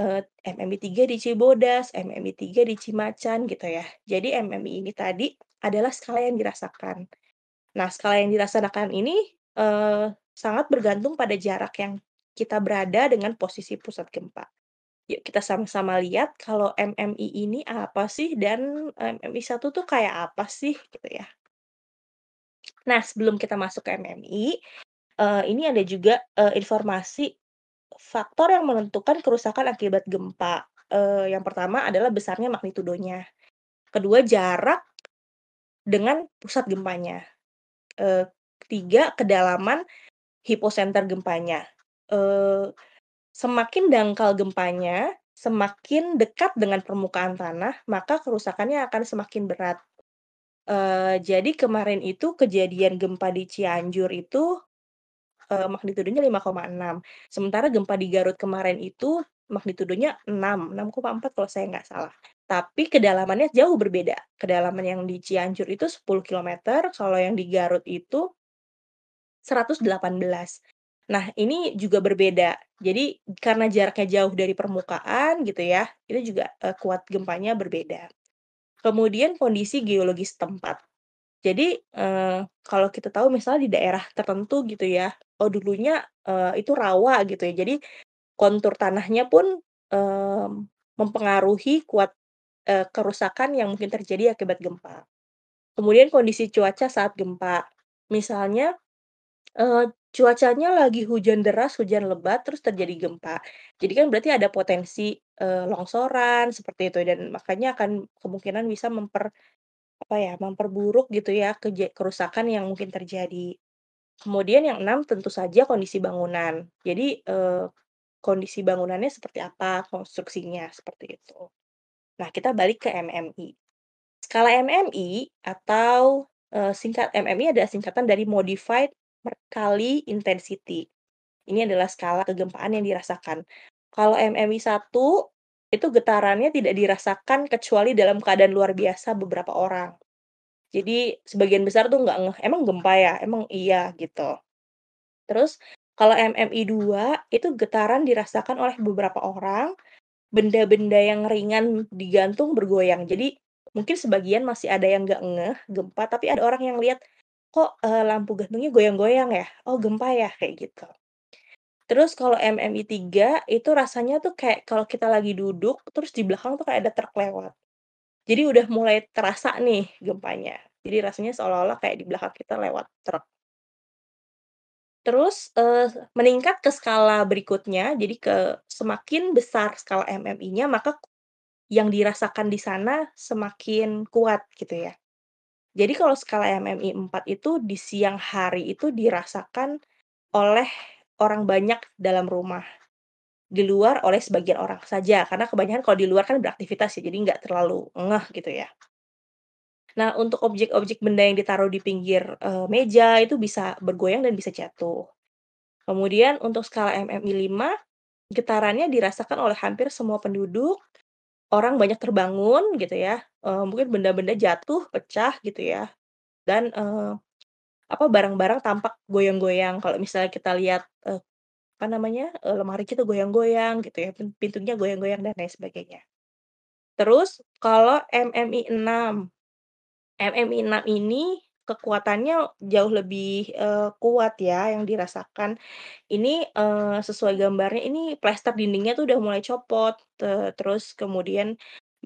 eee, MMI 3 di Cibodas, MMI 3 di Cimacan gitu ya. Jadi MMI ini tadi adalah skala yang dirasakan. Nah, skala yang dirasakan ini, eee, sangat bergantung pada jarak yang kita berada dengan posisi pusat gempa. Yuk kita sama-sama lihat kalau MMI ini apa sih dan MMI 1 tuh kayak apa sih gitu ya. Nah, sebelum kita masuk ke MMI, eee, ini ada juga, eee, informasi faktor yang menentukan kerusakan akibat gempa. Eee, yang pertama adalah besarnya magnitudonya. Kedua, jarak dengan pusat gempanya. Eee, ketiga, kedalaman hiposenter gempanya. Eee, semakin dangkal gempanya, semakin dekat dengan permukaan tanah, maka kerusakannya akan semakin berat. Eee, jadi kemarin itu kejadian gempa di Cianjur itu, eee, magnitudonya 5,6. Sementara gempa di Garut kemarin itu magnitudonya 6, 6,4 kalau saya nggak salah. Tapi kedalamannya jauh berbeda. Kedalaman yang di Cianjur itu 10 kilometer, kalau yang di Garut itu 118. Nah, ini juga berbeda. Jadi karena jaraknya jauh dari permukaan gitu ya, itu juga, eee, kuat gempanya berbeda. Kemudian kondisi geologis tempat. Jadi, eee, kalau kita tahu misalnya di daerah tertentu gitu ya, oh dulunya, eee, itu rawa gitu ya, jadi kontur tanahnya pun, mempengaruhi kuat eee, kerusakan yang mungkin terjadi akibat gempa. Kemudian kondisi cuaca saat gempa. Misalnya Cuacanya lagi hujan deras, hujan lebat, terus terjadi gempa. Jadi kan berarti ada potensi, eee, longsoran seperti itu dan makanya akan kemungkinan bisa memper apa ya, memperburuk gitu ya keja kerusakan yang mungkin terjadi. Kemudian yang 6 tentu saja kondisi bangunan. Jadi, eee, kondisi bangunannya seperti apa, konstruksinya, seperti itu. Nah, kita balik ke MMI. Skala MMI atau, singkat MMI adalah singkatan dari Modified Mercalli Intensity. Ini adalah skala kegempaan yang dirasakan. Kalau MMI 1, itu getarannya tidak dirasakan kecuali dalam keadaan luar biasa beberapa orang. Jadi sebagian besar tuh nggak ngeh, "Emang gempa ya? Emang iya?" Gitu. Terus kalau MMI 2, itu getaran dirasakan oleh beberapa orang, benda-benda yang ringan digantung bergoyang. Jadi mungkin sebagian masih ada yang nggak ngeh gempa, tapi ada orang yang lihat, "Kok, eee, lampu gantungnya goyang-goyang ya? Oh gempa ya?" Kayak gitu. Terus kalau MMI 3, itu rasanya tuh kayak kalau kita lagi duduk, terus di belakang tuh kayak ada truk lewat. Jadi udah mulai terasa nih gempanya. Jadi rasanya seolah-olah kayak di belakang kita lewat truk. Terus, eee, meningkat ke skala berikutnya, jadi ke semakin besar skala MMI-nya, maka yang dirasakan di sana semakin kuat gitu ya. Jadi kalau skala MMI 4 itu di siang hari itu dirasakan oleh orang banyak dalam rumah. Di luar oleh sebagian orang saja, karena kebanyakan kalau di luar kan beraktivitas ya, jadi nggak terlalu ngeh gitu ya. Nah, untuk objek-objek benda yang ditaruh di pinggir, eee, meja itu bisa bergoyang dan bisa jatuh. Kemudian untuk skala MMI 5, getarannya dirasakan oleh hampir semua penduduk, orang banyak terbangun gitu ya, eee, mungkin benda-benda jatuh, pecah gitu ya, dan, eee, apa, barang-barang tampak goyang-goyang. Kalau misalnya kita lihat, eee, apa namanya, eee, lemari kita goyang-goyang gitu ya, pin pintunya goyang-goyang dan lain sebagainya. Terus kalau MMI 6. MMI 6 ini kekuatannya jauh lebih, eee, kuat ya yang dirasakan. Ini, eee, sesuai gambarnya ini plester dindingnya tuh udah mulai copot, te terus kemudian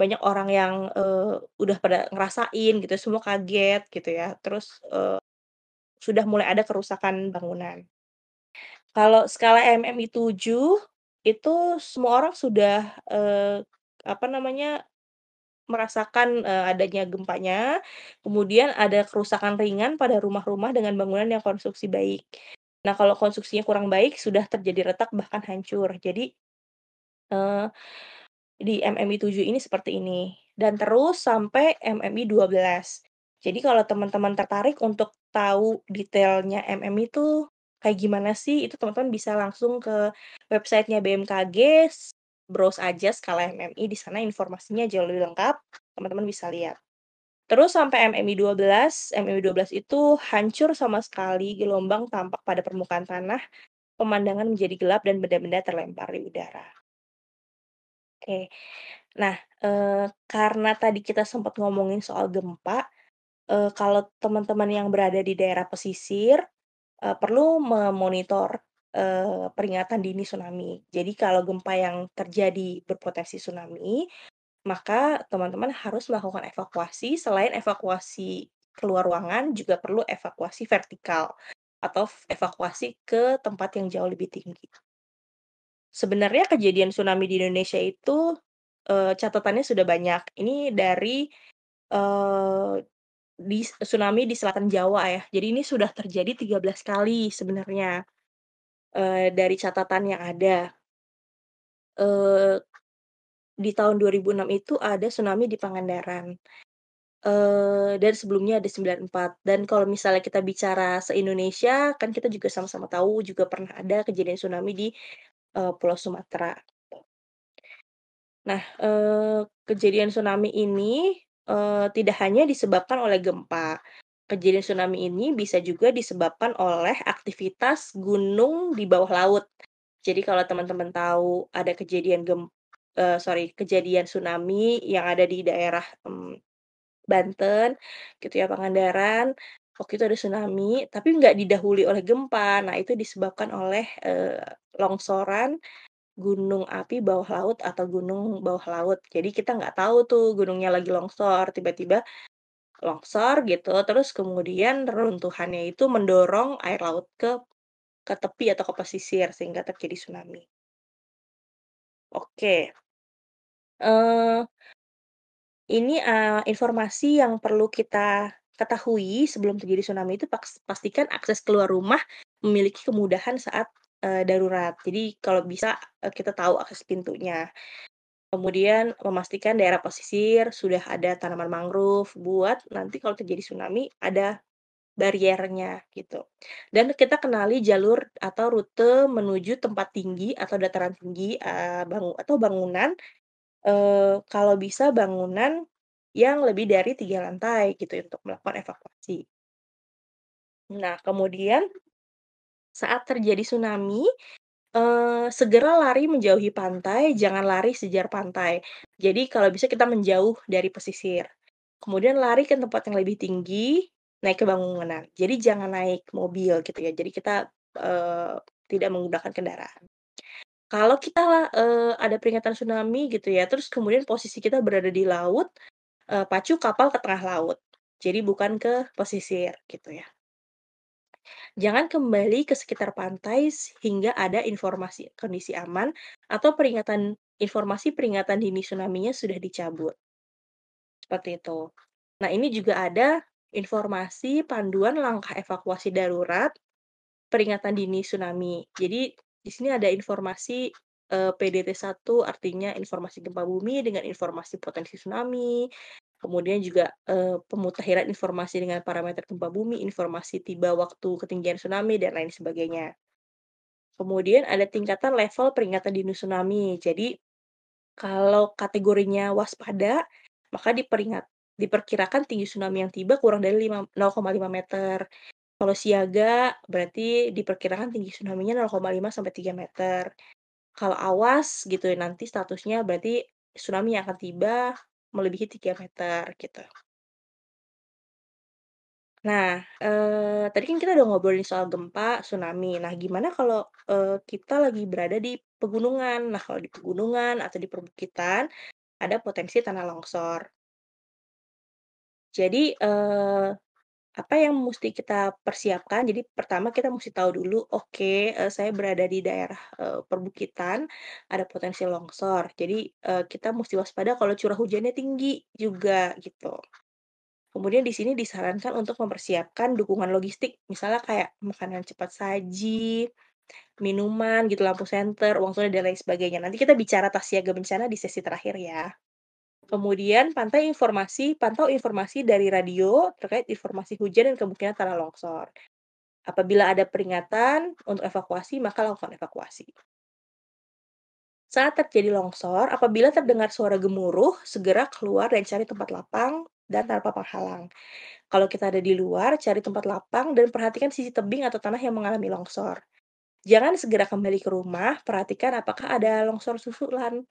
banyak orang yang, eee, udah pada ngerasain gitu, semua kaget gitu ya. Terus, eee, sudah mulai ada kerusakan bangunan. Kalau skala MMI 7, itu semua orang sudah, eee, apa namanya, merasakan, eee, adanya gempanya, kemudian ada kerusakan ringan pada rumah-rumah dengan bangunan yang konstruksi baik. Nah, kalau konstruksinya kurang baik, sudah terjadi retak bahkan hancur. Jadi, eee, di MMI 7 ini seperti ini, dan terus sampai MMI 12. Jadi kalau teman-teman tertarik untuk tahu detailnya MMI itu kayak gimana sih, itu teman-teman bisa langsung ke website-nya BMKG, browse aja skala MMI, di sana informasinya jauh lebih lengkap, teman-teman bisa lihat. Terus sampai MMI 12, MMI 12 itu hancur sama sekali, gelombang tampak pada permukaan tanah, pemandangan menjadi gelap dan benda-benda terlempar di udara. Oke. Nah, eee, karena tadi kita sempat ngomongin soal gempa, eee, kalau teman-teman yang berada di daerah pesisir, eee, perlu memonitor, eee, peringatan dini tsunami. Jadi kalau gempa yang terjadi berpotensi tsunami, maka teman-teman harus melakukan evakuasi, selain evakuasi keluar ruangan, juga perlu evakuasi vertikal atau evakuasi ke tempat yang jauh lebih tinggi. Sebenarnya kejadian tsunami di Indonesia itu, eee, catatannya sudah banyak. Ini dari, eee, di tsunami di selatan Jawa ya. Jadi ini sudah terjadi 13 kali sebenarnya, eee, dari catatan yang ada. Eee, di tahun 2006 itu ada tsunami di Pangandaran, eee, dan sebelumnya ada 94. Dan kalau misalnya kita bicara se-Indonesia, kan kita juga sama-sama tahu juga pernah ada kejadian tsunami di, eee, Pulau Sumatera. Nah, eee, kejadian tsunami ini, eee, tidak hanya disebabkan oleh gempa. Kejadian tsunami ini bisa juga disebabkan oleh aktivitas gunung di bawah laut. Jadi kalau teman-teman tahu ada kejadian gem eee, sorry, kejadian tsunami yang ada di daerah, mmm, Banten, gitu ya, Pangandaran, waktu itu ada tsunami, tapi nggak didahului oleh gempa. Nah, itu disebabkan oleh, eee, longsoran gunung api bawah laut atau gunung bawah laut. Jadi kita nggak tahu tuh gunungnya lagi longsor, tiba-tiba longsor gitu, terus kemudian reruntuhannya itu mendorong air laut ke ke tepi atau ke pesisir sehingga terjadi tsunami. Oke. Eee ini, eee, informasi yang perlu kita ketahui sebelum terjadi tsunami itu pastikan akses keluar rumah memiliki kemudahan saat, eee, darurat. Jadi kalau bisa, eee, kita tahu akses pintunya. Kemudian memastikan daerah pesisir sudah ada tanaman mangrove buat nanti kalau terjadi tsunami ada bariernya gitu. Dan kita kenali jalur atau rute menuju tempat tinggi atau dataran tinggi, eee, bangu atau bangunan, eee, kalau bisa bangunan yang lebih dari 3 lantai gitu untuk melakukan evakuasi. Nah, kemudian saat terjadi tsunami, eee, segera lari menjauhi pantai, jangan lari sejar pantai. Jadi kalau bisa kita menjauh dari pesisir. Kemudian lari ke tempat yang lebih tinggi, naik ke bangunan. Jadi jangan naik mobil gitu ya. Jadi kita, eee, tidak menggunakan kendaraan. Kalau kita, eee, ada peringatan tsunami gitu ya, terus kemudian posisi kita berada di laut, eee, pacu kapal ke tengah laut. Jadi bukan ke pesisir gitu ya. Jangan kembali ke sekitar pantai s hingga ada informasi kondisi aman atau peringatan informasi peringatan dini tsunami-nya sudah dicabut. Seperti itu. Nah, ini juga ada informasi panduan langkah evakuasi darurat, peringatan dini tsunami. Jadi di sini ada informasi, eee, PDT-1 artinya informasi gempa bumi dengan informasi potensi tsunami, kemudian juga, eee, pemutakhiran informasi dengan parameter gempa bumi, informasi tiba waktu ketinggian tsunami, dan lain sebagainya. Kemudian ada tingkatan level peringatan dini tsunami. Jadi, kalau kategorinya waspada, maka diperingat diperkirakan tinggi tsunami yang tiba kurang dari lima 0,5 meter. Kalau siaga, berarti diperkirakan tinggi tsunami-nya 0,5 sampai 3 meter. Kalau awas gitu nanti statusnya berarti tsunami yang akan tiba melebihi 3 meter gitu. Nah, eee, tadi kan kita udah ngobrolin soal gempa, tsunami. Nah, gimana kalau, eee, kita lagi berada di pegunungan? Nah, kalau di pegunungan atau di perbukitan, ada potensi tanah longsor. Jadi, eee, apa yang musti kita persiapkan, jadi pertama kita musti tahu dulu, oke, eee, saya berada di daerah, eee, perbukitan, ada potensi longsor. Jadi, eee, kita musti waspada kalau curah hujannya tinggi juga, gitu. Kemudian di sini disarankan untuk mempersiapkan dukungan logistik, misalnya kayak makanan cepat saji, minuman gitu, lampu senter, uang tunai, dan lain sebagainya. Nanti kita bicara tas siaga bencana di sesi terakhir ya. Kemudian pantai informasi pantau informasi dari radio terkait informasi hujan dan kemungkinan tanah longsor. Apabila ada peringatan untuk evakuasi, maka lakukan evakuasi. Saat terjadi longsor, apabila terdengar suara gemuruh, segera keluar dan cari tempat lapang dan tanpa penghalang. Kalau kita ada di luar, cari tempat lapang dan perhatikan sisi tebing atau tanah yang mengalami longsor. Jangan segera kembali ke rumah, perhatikan apakah ada longsor susulan.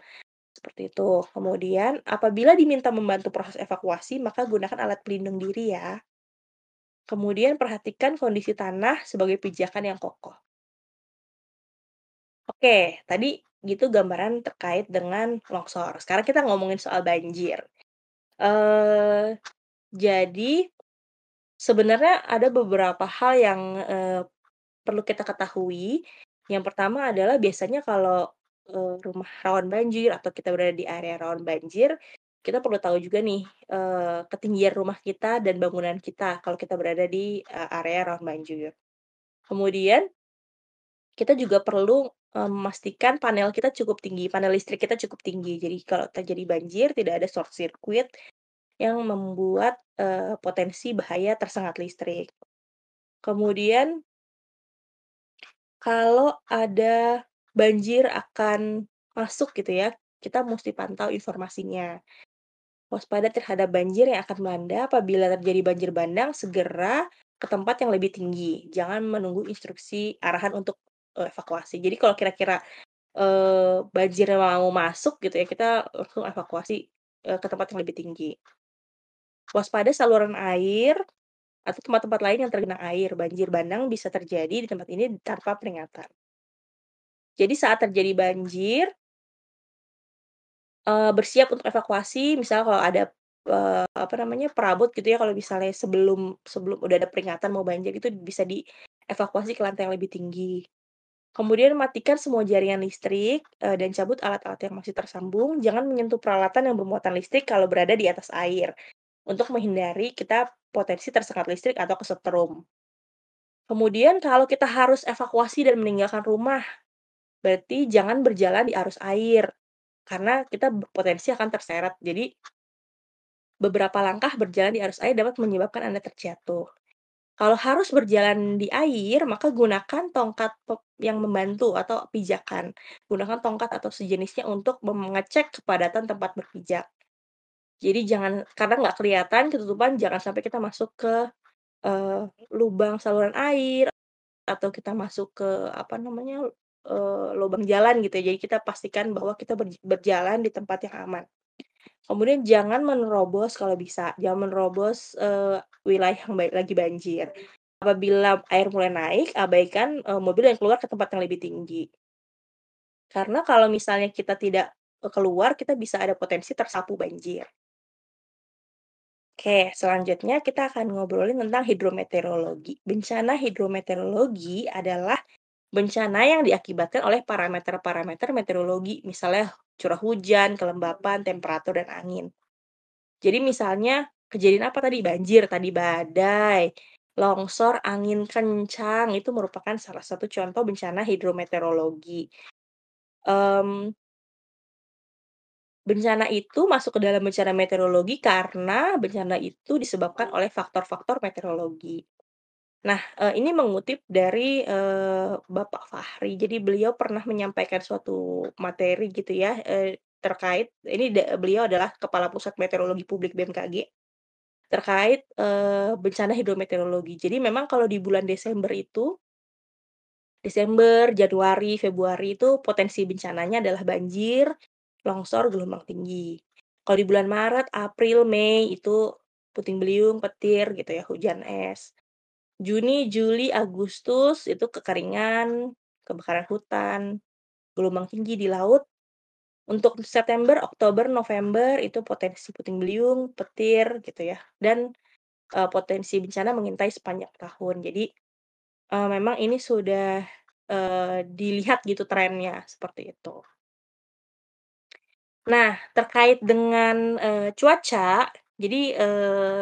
Seperti itu. Kemudian, apabila diminta membantu proses evakuasi, maka gunakan alat pelindung diri ya. Kemudian perhatikan kondisi tanah sebagai pijakan yang kokoh. Oke, tadi gitu gambaran terkait dengan longsor. Sekarang kita ngomongin soal banjir. Eee, jadi sebenarnya ada beberapa hal yang, eee, perlu kita ketahui. Yang pertama adalah biasanya kalau, eee, rumah rawan banjir atau kita berada di area rawan banjir, kita perlu tahu juga nih, eee, ketinggian rumah kita dan bangunan kita kalau kita berada di, eee, area rawan banjir. Kemudian kita juga perlu, memastikan panel kita cukup tinggi, panel listrik kita cukup tinggi. Jadi kalau terjadi banjir tidak ada short circuit yang membuat, potensi bahaya tersengat listrik. Kemudian kalau ada banjir akan masuk gitu ya, kita musti pantau informasinya. Waspada terhadap banjir yang akan melanda, apabila terjadi banjir bandang, segera ke tempat yang lebih tinggi. Jangan menunggu instruksi arahan untuk, eee, evakuasi. Jadi kalau kira-kira, eee, banjirnya mau masuk gitu ya, kita langsung evakuasi, eee, ke tempat yang lebih tinggi. Waspada saluran air atau tempat-tempat lain yang tergenang air. Banjir bandang bisa terjadi di tempat ini tanpa peringatan. Jadi saat terjadi banjir eee, bersiap untuk evakuasi, misalnya kalau ada eee, apa namanya, perabot gitu ya kalau misalnya sebelum sebelum udah ada peringatan mau banjir itu bisa dievakuasi ke lantai yang lebih tinggi. Kemudian matikan semua jaringan listrik, eee, dan cabut alat-alat yang masih tersambung, jangan menyentuh peralatan yang bermuatan listrik kalau berada di atas air, untuk menghindari kita potensi tersengat listrik atau kesetrum. Kemudian kalau kita harus evakuasi dan meninggalkan rumah, berarti jangan berjalan di arus air, karena kita berpotensi akan terseret. Jadi beberapa langkah berjalan di arus air dapat menyebabkan Anda terjatuh. Kalau harus berjalan di air, maka gunakan tongkat yang membantu atau pijakan. Gunakan tongkat atau sejenisnya untuk mengecek kepadatan tempat berpijak. Jadi jangan karena nggak kelihatan ketutupan, jangan sampai kita masuk ke, eee, lubang saluran air, atau kita masuk ke, apa namanya, eee, lubang jalan gitu ya. Jadi kita pastikan bahwa kita berj berjalan di tempat yang aman. Kemudian jangan menerobos kalau bisa, jangan menerobos, eee, wilayah yang ba lagi banjir. Apabila air mulai naik, abaikan, eee, mobil yang keluar ke tempat yang lebih tinggi. Karena kalau misalnya kita tidak, keluar, kita bisa ada potensi tersapu banjir. Oke, selanjutnya kita akan ngobrolin tentang hidrometeorologi. Bencana hidrometeorologi adalah bencana yang diakibatkan oleh parameter-parameter meteorologi, misalnya curah hujan, kelembapan, temperatur, dan angin. Jadi misalnya kejadian apa tadi? Banjir tadi, badai, longsor, angin kencang, itu merupakan salah satu contoh bencana hidrometeorologi. Mmm bencana itu masuk ke dalam bencana meteorologi karena bencana itu disebabkan oleh faktor-faktor meteorologi. Nah, eee, ini mengutip dari, eee, Bapak Fahri. Jadi beliau pernah menyampaikan suatu materi gitu ya, eee, terkait ini beliau adalah Kepala Pusat Meteorologi Publik BMKG, terkait, bencana hidrometeorologi. Jadi memang kalau di bulan Desember itu Desember, Januari, Februari itu potensi bencananya adalah banjir, longsor, gelombang tinggi. Kalau di bulan Maret, April, Mei itu puting beliung, petir gitu ya, hujan es. Juni, Juli, Agustus itu kekeringan, kebakaran hutan, gelombang tinggi di laut. Untuk September, Oktober, November itu potensi puting beliung, petir gitu ya, dan, eee, potensi bencana mengintai sepanjang tahun. Jadi, eee, memang ini sudah, eee, dilihat gitu trennya, seperti itu. Nah, terkait dengan, eee, cuaca, jadi, eee,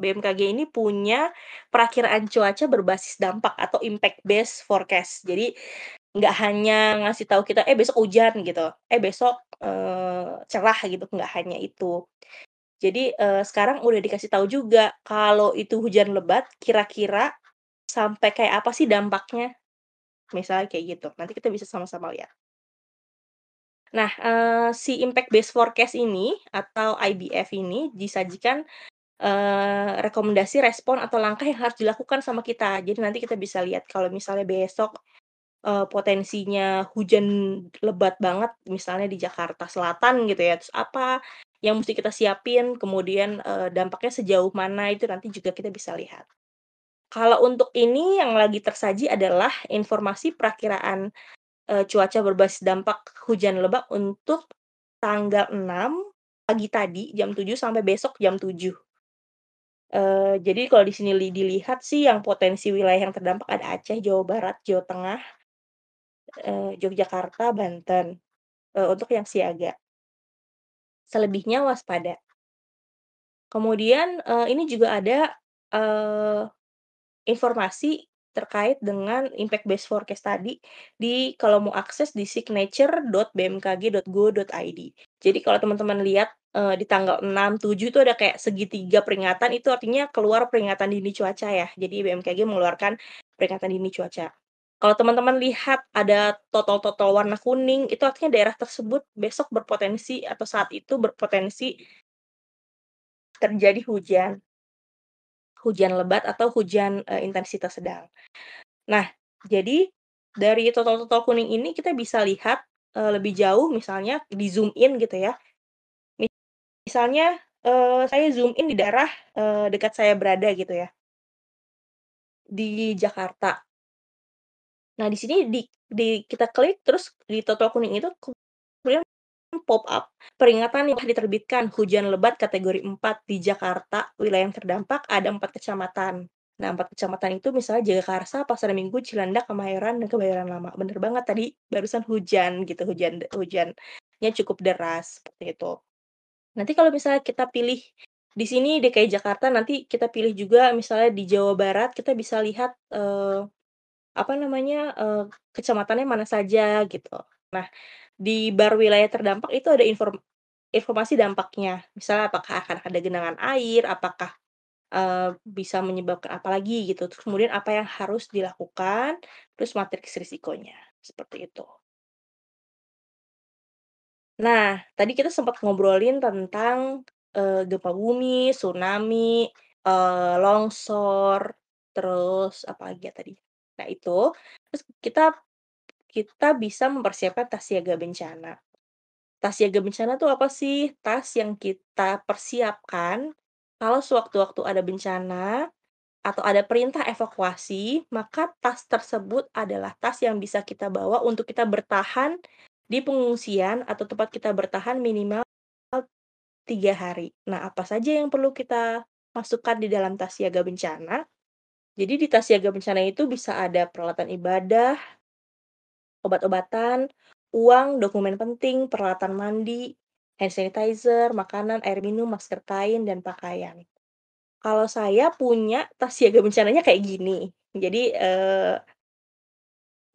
BMKG ini punya perakiraan cuaca berbasis dampak atau impact based forecast. Jadi nggak hanya ngasih tahu kita, "Eh, besok hujan," gitu, "Eh, besok, eee, cerah," gitu, nggak hanya itu. Jadi, eee, sekarang udah dikasih tahu juga kalau itu hujan lebat kira-kira sampai kayak apa sih dampaknya, misalnya kayak gitu. Nanti kita bisa sama-sama lihat. Nah, eee, si impact based forecast ini atau IBF ini disajikan, eee, rekomendasi respon atau langkah yang harus dilakukan sama kita. Jadi nanti kita bisa lihat kalau misalnya besok, eee, potensinya hujan lebat banget misalnya di Jakarta Selatan gitu ya, terus apa yang mesti kita siapin, kemudian, eee, dampaknya sejauh mana itu nanti juga kita bisa lihat. Kalau untuk ini yang lagi tersaji adalah informasi perakiraan Eee, cuaca berbasis dampak hujan lebat untuk tanggal 6 pagi tadi jam 7 sampai besok jam 7. Eee, jadi kalau di sini li dilihat sih yang potensi wilayah yang terdampak ada Aceh, Jawa Barat, Jawa Tengah, eee, Yogyakarta, Banten, eee, untuk yang siaga. Selebihnya waspada. Kemudian, eee, ini juga ada, eee, informasi terkait dengan impact based forecast tadi di kalau mau akses di signature.bmkg.go.id. Jadi kalau teman-teman lihat, eee, di tanggal 6, 7 itu ada kayak segitiga peringatan, itu artinya keluar peringatan dini cuaca ya. Jadi BMKG mengeluarkan peringatan dini cuaca. Kalau teman-teman lihat ada totol-totol warna kuning, itu artinya daerah tersebut besok berpotensi atau saat itu berpotensi terjadi hujan. Hujan lebat atau hujan, eee, intensitas sedang. Nah, jadi dari totol-totol kuning ini kita bisa lihat, eee, lebih jauh misalnya di-zoom in gitu ya. Misalnya, eee, saya zoom in di daerah, eee, dekat saya berada gitu ya. Di Jakarta. Nah, di sini di di kita klik terus di totol kuning itu kemudian pop up peringatan yang diterbitkan hujan lebat kategori 4 di Jakarta, wilayah yang terdampak ada 4 kecamatan. Nah, 4 kecamatan itu misalnya Jagakarsa, Pasar Minggu, Cilandak, Kemayoran, dan Kebayoran Lama. Bener banget tadi barusan hujan gitu, hujan hujannya cukup deras seperti itu. Nanti kalau misalnya kita pilih di sini DKI Jakarta, nanti kita pilih juga misalnya di Jawa Barat, kita bisa lihat, eee, apa namanya, eee, kecamatannya mana saja gitu. Nah, di bar wilayah terdampak itu ada inform informasi dampaknya. Misalnya apakah akan ada genangan air, apakah, eee, bisa menyebabkan apa lagi gitu, terus kemudian apa yang harus dilakukan, terus matriks risikonya, seperti itu. Nah, tadi kita sempat ngobrolin tentang, eee, gempa bumi, tsunami, eee, longsor, terus apa lagi ya tadi? Nah itu, terus kita kita bisa mempersiapkan tas siaga bencana. Tas siaga bencana tuh apa sih? Tas yang kita persiapkan kalau sewaktu-waktu ada bencana atau ada perintah evakuasi, maka tas tersebut adalah tas yang bisa kita bawa untuk kita bertahan di pengungsian atau tempat kita bertahan minimal tiga hari. Nah, apa saja yang perlu kita masukkan di dalam tas siaga bencana? Jadi di tas siaga bencana itu bisa ada peralatan ibadah, obat-obatan, uang, dokumen penting, peralatan mandi, hand sanitizer, makanan, air minum, masker kain, dan pakaian. Kalau saya punya tas siaga bencananya kayak gini. Jadi, eee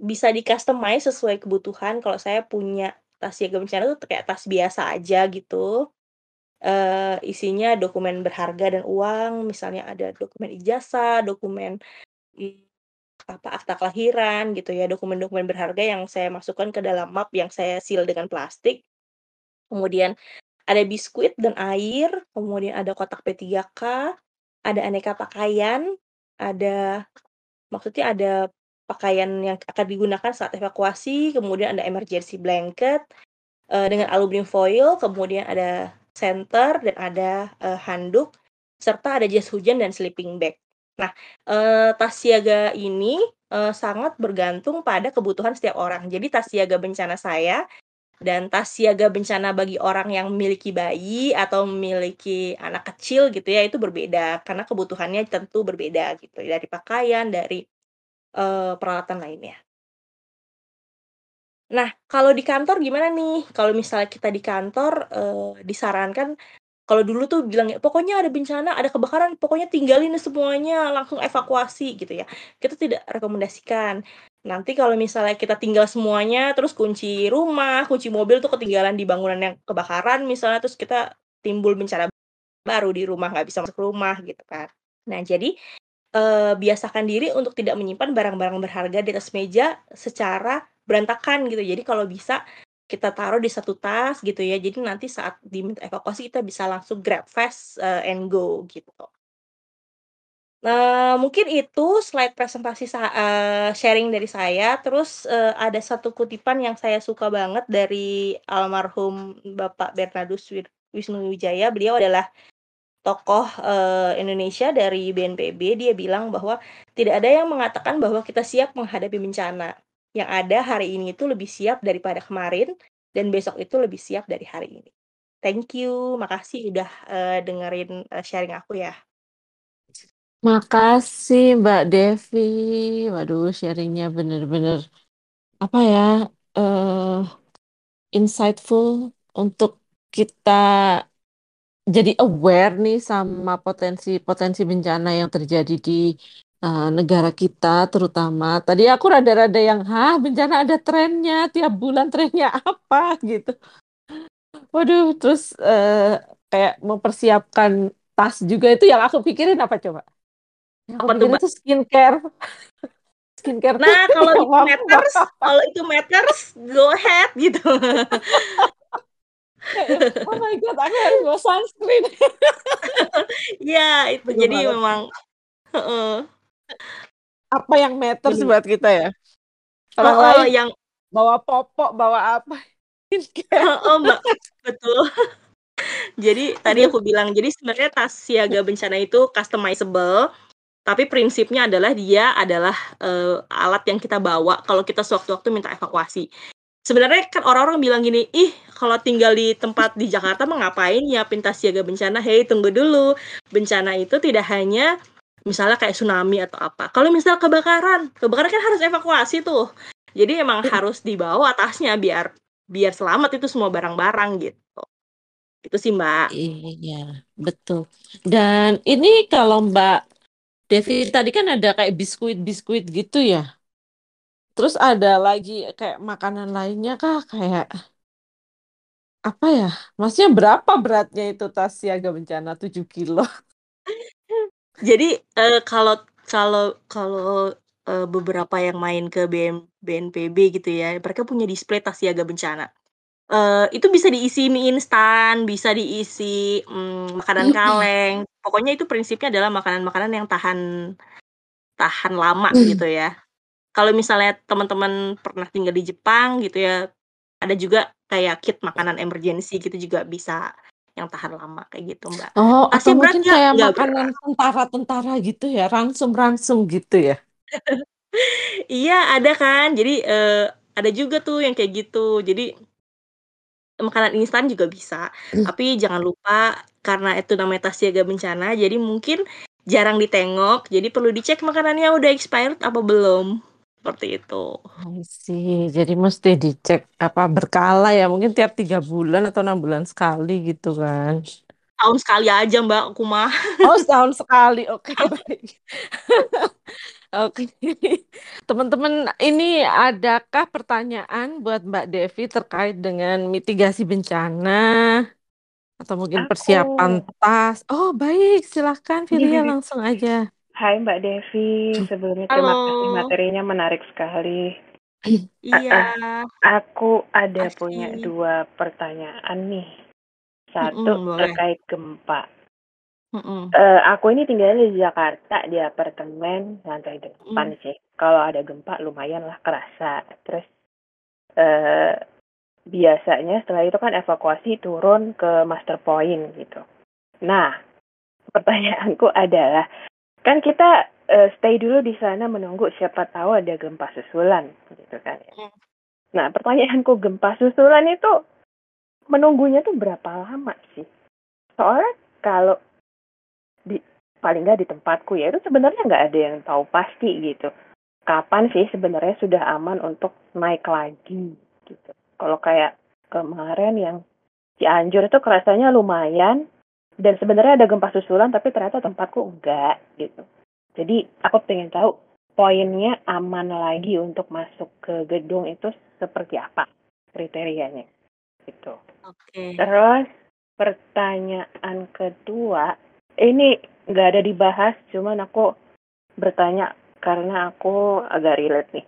bisa di-customize sesuai kebutuhan. Kalau saya punya tas siaga bencana tuh kayak tas biasa aja gitu. Eee, isinya dokumen berharga dan uang, misalnya ada dokumen ijazah, dokumen, apa, akta kelahiran gitu ya, dokumen-dokumen berharga yang saya masukkan ke dalam map yang saya seal dengan plastik. Kemudian ada biskuit dan air, kemudian ada kotak P3K, ada aneka pakaian, ada maksudnya ada pakaian yang akan digunakan saat evakuasi, kemudian ada emergency blanket, eee, dengan aluminium foil, kemudian ada senter dan ada, eee, handuk, serta ada jas hujan dan sleeping bag. Nah, eee, tas siaga ini, eee, sangat bergantung pada kebutuhan setiap orang. Jadi tas siaga bencana saya dan tas siaga bencana bagi orang yang memiliki bayi atau memiliki anak kecil gitu ya, itu berbeda karena kebutuhannya tentu berbeda gitu, dari pakaian, dari, eee, peralatan lainnya. Nah, kalau di kantor gimana nih? Kalau misalnya kita di kantor, eee, disarankan kalau dulu tuh bilangnya, "Pokoknya ada bencana, ada kebakaran, pokoknya tinggalin semuanya, langsung evakuasi," gitu ya. Kita tidak rekomendasikan. Nanti kalau misalnya kita tinggal semuanya, terus kunci rumah, kunci mobil tuh ketinggalan di bangunan yang kebakaran misalnya, terus kita timbul bencana baru di rumah, nggak bisa masuk rumah gitu kan. Nah jadi, eee, biasakan diri untuk tidak menyimpan barang-barang berharga di atas meja secara berantakan gitu. Jadi kalau bisa kita taruh di satu tas gitu ya, jadi nanti saat diminta evakuasi kita bisa langsung grab fast, eee, and go gitu. Eee, mungkin itu slide presentasi sa eee, sharing dari saya, terus, eee, ada satu kutipan yang saya suka banget dari almarhum Bapak Bernardus Wir Wisnuwijaya, beliau adalah tokoh, eee, Indonesia dari BNPB, dia bilang bahwa, "Tidak ada yang mengatakan bahwa kita siap menghadapi bencana. Yang ada hari ini itu lebih siap daripada kemarin, dan besok itu lebih siap dari hari ini." Thank you, makasih udah, eee, dengerin, eee, sharing aku ya. Makasih Mbak Devi. Waduh sharing-nya bener-bener, apa ya, eee, insightful untuk kita jadi aware nih sama potensi-potensi bencana yang terjadi di, eee, negara kita terutama. Tadi aku rada-rada yang, "Hah, bencana ada trennya, tiap bulan trennya apa?" Gitu. Waduh, terus, eee, kayak mempersiapkan tas juga itu yang aku pikirin apa coba? Yang Apa tuh, tuh skincare. Skincare Nah, kalau itu matters kalau itu matters, go ahead gitu. "Oh my God, aku harus bawa sunscreen." Iya, itu jadi memang heeh. Apa yang matters Bener. buat kita ya. Orang Heeh, lain yang bawa popok, bawa apa, skincare. Heeh, Mbak, betul. Jadi tadi Aduh. aku bilang, jadi sebenarnya tas siaga bencana itu customizable, tapi prinsipnya adalah dia adalah, eee, alat yang kita bawa kalau kita sewaktu-waktu minta evakuasi. Sebenarnya kan orang-orang bilang gini, "Ih, kalau tinggal di tempat di Jakarta mah ngapain nyiapin tas siaga bencana?" Hei, tunggu dulu. Bencana itu tidak hanya misalnya kayak tsunami atau apa. Kalau misal kebakaran, kebakaran kan harus evakuasi tuh. Jadi emang harus dibawa tasnya biar biar selamat itu semua barang-barang gitu. Itu sih, Mbak. Iya, betul. Dan ini kalau Mbak Devi tadi kan ada kayak biskuit-biskuit gitu ya. Terus ada lagi kayak makanan lainnya kah kayak apa ya? Maksudnya berapa beratnya itu tas siaga bencana 7 kilo? Jadi uh, kalau kalau kalau uh, beberapa yang main ke BM, BNPB gitu ya, mereka punya display tas siaga bencana. Uh, itu bisa diisi mie instan, bisa diisi um, makanan kaleng. Pokoknya itu prinsipnya adalah makanan-makanan yang tahan tahan lama gitu ya. Kalau misalnya teman-teman pernah tinggal di Jepang gitu ya, ada juga kayak kit makanan emergency gitu juga bisa yang tahan lama kayak gitu mbak. Oh, atau mungkin kayak makanan tentara-tentara gitu ya, ransum-ransum gitu ya. iya ada kan, jadi uh, ada juga tuh yang kayak gitu. Jadi makanan instan juga bisa, hmm. tapi jangan lupa karena itu namanya tas siaga bencana, jadi mungkin jarang ditengok, jadi perlu dicek makanannya udah expired apa belum seperti itu. sih, jadi mesti dicek apa berkala ya, mungkin tiap tiga bulan atau enam bulan sekali gitu kan. Tahun sekali aja mbak, aku mah. Oh setahun sekali, oke okay, baik. Oke, teman-teman, ini adakah pertanyaan buat Mbak Devi terkait dengan mitigasi bencana atau mungkin persiapan tas? Oh baik, silahkan Firia langsung aja. Hai Mbak Devi, sebelumnya Halo. terima kasih materinya menarik sekali. Iya. Aku ada Asli. punya dua pertanyaan nih. Satu mm -mm, terkait gempa. Mm -mm. Uh, aku ini tinggal di Jakarta di apartemen lantai depan mm. sih. Kalau ada gempa lumayan lah kerasa. Terus uh, biasanya setelah itu kan evakuasi turun ke master point gitu. Nah, pertanyaanku adalah kan kita uh, stay dulu di sana menunggu siapa tahu ada gempa susulan gitu kan ya. Hmm. Nah pertanyaanku gempa susulan itu menunggunya tuh berapa lama sih? Soalnya kalau di paling nggak di tempatku ya itu sebenarnya nggak ada yang tahu pasti gitu. Kapan sih sebenarnya sudah aman untuk naik lagi gitu. Kalau kayak kemarin yang Cianjur itu kerasanya lumayan, dan sebenarnya ada gempa susulan tapi ternyata tempatku enggak gitu. Jadi aku pengen tahu poinnya aman lagi untuk masuk ke gedung itu seperti apa kriterianya gitu. Oke. Okay. terus pertanyaan kedua ini nggak ada dibahas cuman aku bertanya karena aku agak relate nih.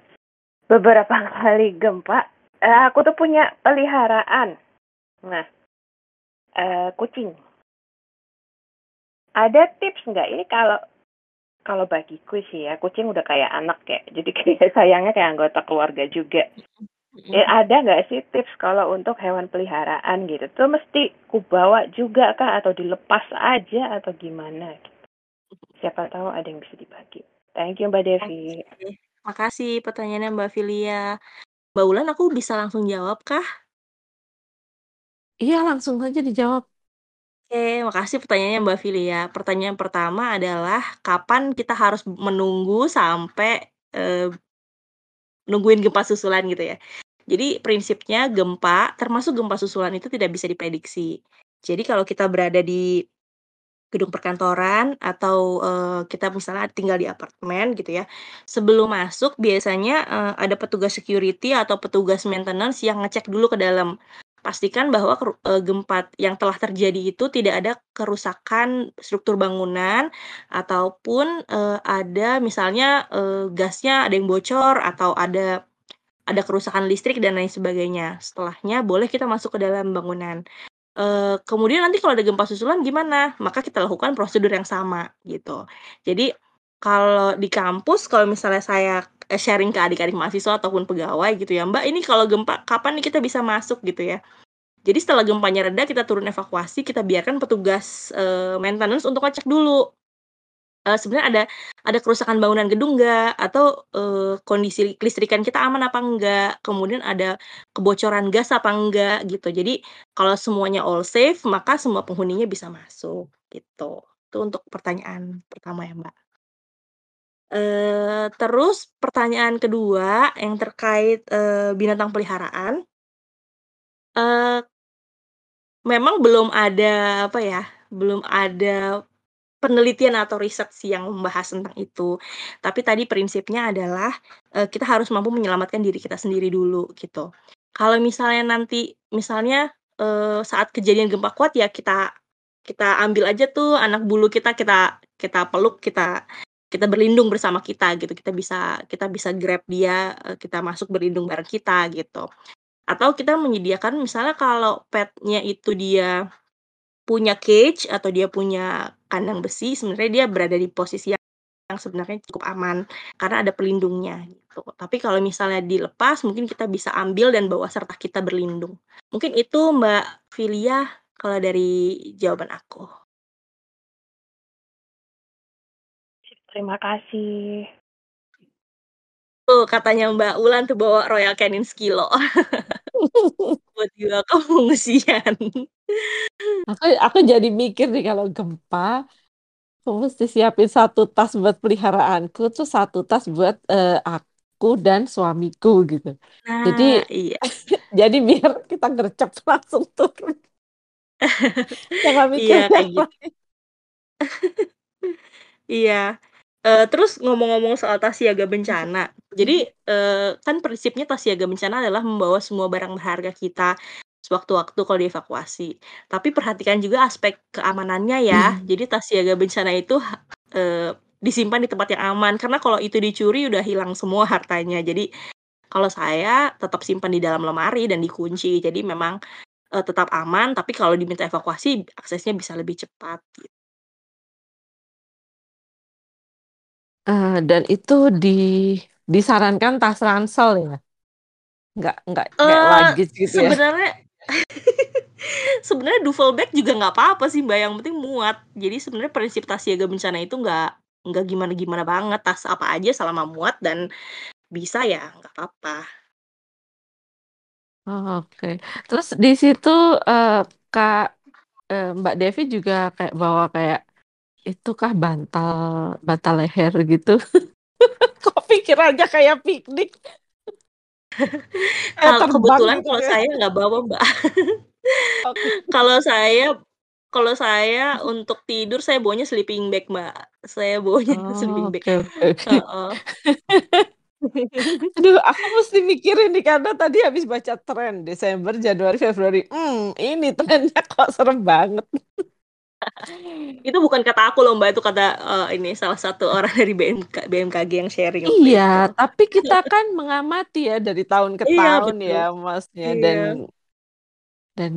Beberapa kali gempa eh, aku tuh punya peliharaan. Nah uh, kucing ada tips nggak? Ini kalau kalau bagiku sih ya kucing udah kayak anak ya jadi kayak sayangnya kayak anggota keluarga juga. Ya ada nggak sih tips kalau untuk hewan peliharaan gitu? Tuh mesti ku bawa juga kah? Atau dilepas aja? Atau gimana? Gitu. siapa tahu ada yang bisa dibagi. Thank you mbak Devi. Makasih pertanyaannya mbak Filia mbak Ulan aku bisa langsung jawab kah? Iya langsung saja dijawab Oke, makasih pertanyaannya Mbak Filia. Pertanyaan pertama adalah kapan kita harus menunggu sampai, uh, nungguin gempa susulan gitu ya. Jadi prinsipnya gempa, termasuk gempa susulan itu tidak bisa diprediksi. Jadi kalau kita berada di gedung perkantoran atau, uh, kita misalnya tinggal di apartemen gitu ya, sebelum masuk biasanya, uh, ada petugas security atau petugas maintenance yang ngecek dulu ke dalam pastikan bahwa uh, gempa yang telah terjadi itu tidak ada kerusakan struktur bangunan ataupun uh, ada misalnya uh, gasnya ada yang bocor atau ada ada kerusakan listrik dan lain sebagainya. Setelahnya boleh kita masuk ke dalam bangunan. Uh, kemudian nanti kalau ada gempa susulan gimana? Maka kita lakukan prosedur yang sama gitu. Jadi kalau di kampus kalau misalnya saya Eh, sharing ke adik-adik mahasiswa ataupun pegawai gitu ya, "Mbak, ini kalau gempa kapan nih kita bisa masuk?" gitu ya. Jadi setelah gempanya reda kita turun evakuasi, kita biarkan petugas, uh, maintenance untuk ngecek dulu. uh, sebenarnya ada ada kerusakan bangunan gedung nggak, atau, uh, kondisi kelistrikan kita aman apa enggak, kemudian ada kebocoran gas apa enggak, gitu. Jadi, kalau semuanya all safe, maka semua penghuninya bisa masuk, gitu. Itu untuk pertanyaan pertama ya, Mbak. Terus pertanyaan kedua yang terkait, uh, binatang peliharaan. Uh, memang belum ada, apa ya, belum ada penelitian atau riset sih yang membahas tentang itu. Tapi tadi prinsipnya adalah, uh, kita harus mampu menyelamatkan diri kita sendiri dulu, gitu. Kalau misalnya nanti, misalnya, uh, saat kejadian gempa kuat ya kita kita ambil aja tuh anak bulu kita, kita kita peluk, kita kita berlindung bersama kita gitu, kita bisa kita bisa grab dia, uh, kita masuk berlindung bareng kita, gitu. Atau kita menyediakan misalnya kalau petnya itu dia punya cage atau dia punya kandang besi, sebenarnya dia berada di posisi yang sebenarnya cukup aman karena ada pelindungnya gitu. Tapi kalau misalnya dilepas mungkin kita bisa ambil dan bawa serta kita berlindung. Mungkin itu Mbak Filia kalau dari jawaban aku. Terima kasih. Tuh katanya Mbak Ulan tuh bawa Royal Canin sekilo. Buat juga pengungsian. Aku aku jadi mikir nih kalau gempa, aku mesti siapin satu tas buat peliharaanku, tuh satu tas buat uh, aku dan suamiku gitu. Jadi Nah, iya. jadi biar kita gercep langsung turun. Jangan mikir Iya, kayak gitu. Iya. Uh, terus ngomong-ngomong soal tas siaga bencana, jadi, uh, kan prinsipnya tas siaga bencana adalah membawa semua barang berharga kita sewaktu-waktu kalau dievakuasi. Tapi perhatikan juga aspek keamanannya ya. Jadi tas siaga bencana itu, uh, disimpan di tempat yang aman, karena kalau itu dicuri udah hilang semua hartanya. Jadi, kalau saya tetap simpan di dalam lemari dan dikunci. Jadi memang, uh, tetap aman, tapi kalau diminta evakuasi aksesnya bisa lebih cepat, gitu. Uh, dan itu di disarankan tas ransel ya? Nggak nggak kayak Uh, luggage gitu ya? sebenarnya sebenarnya duffel bag juga nggak apa-apa sih, Mbak, yang penting muat. Jadi sebenarnya prinsip tas siaga bencana itu nggak nggak gimana-gimana banget, tas apa aja selama muat dan bisa ya nggak apa-apa. Oh, oke. Terus di situ, uh, Kak, uh, Mbak Devi juga kayak bawa kayak itu kah bantal bantal leher gitu? Kok pikirannya kayak piknik? Kalau kebetulan gitu kalau ya? saya nggak bawa, Mbak. Kalau saya kalau saya untuk tidur saya bawanya sleeping bag, Mbak. Saya bawanya sleeping Oh, bag. oke oke. Heeh. Aduh, aku mesti mikirin nih karena tadi habis baca tren Desember, Januari, Februari. Hmm, ini trennya kok serem banget. Itu bukan kata aku loh, Mbak, itu kata, uh, ini salah satu orang dari BMK BMKG yang sharing Iya, itu. tapi kita kan mengamati ya dari tahun ke Iya, tahun betul. ya, Masnya, Iya. dan dan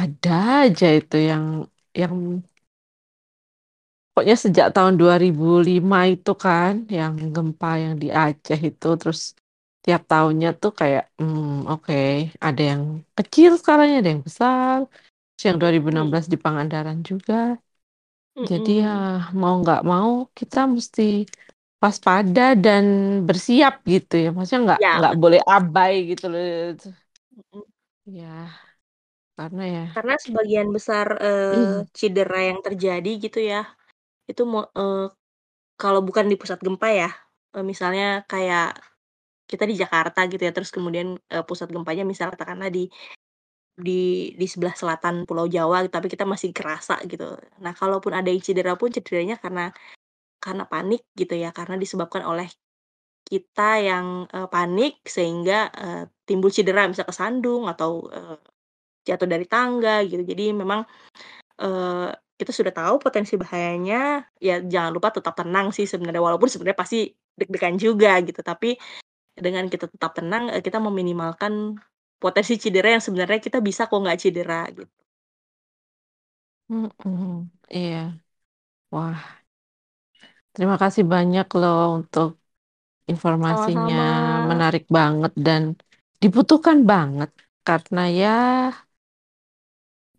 ada aja itu yang yang pokoknya sejak tahun 2005 itu kan, yang gempa yang di Aceh itu, terus tiap tahunnya tuh kayak, hmm, oke, ada yang kecil skalanya, ada yang besar, terus yang 2016 Mhm. di Pangandaran juga. Jadi ya mau nggak mau kita mesti waspada dan bersiap gitu ya, maksudnya nggak Ya, nggak boleh abai gitu loh. Iya, karena ya Karena sebagian besar, eee, cedera yang terjadi gitu ya, itu eee, kalau bukan di pusat gempa ya, eee, misalnya kayak kita di Jakarta gitu ya, terus kemudian, eee, pusat gempanya misal katakanlah di di di sebelah selatan Pulau Jawa, tapi kita masih kerasa gitu. Nah, kalaupun ada yang cedera pun cederanya karena karena panik gitu ya, karena disebabkan oleh kita yang, eee, panik sehingga, eee, timbul cedera, misal kesandung atau, eee, jatuh dari tangga gitu. Jadi memang, eee, kita sudah tahu potensi bahayanya, ya jangan lupa tetap tenang sih sebenarnya, walaupun sebenarnya pasti deg-degan juga gitu, tapi dengan kita tetap tenang, kita meminimalkan potensi cedera yang sebenarnya kita bisa kok nggak cedera gitu. Mhm, iya. Wah. Terima kasih banyak loh untuk informasinya, Sama-sama. menarik banget dan dibutuhkan banget karena ya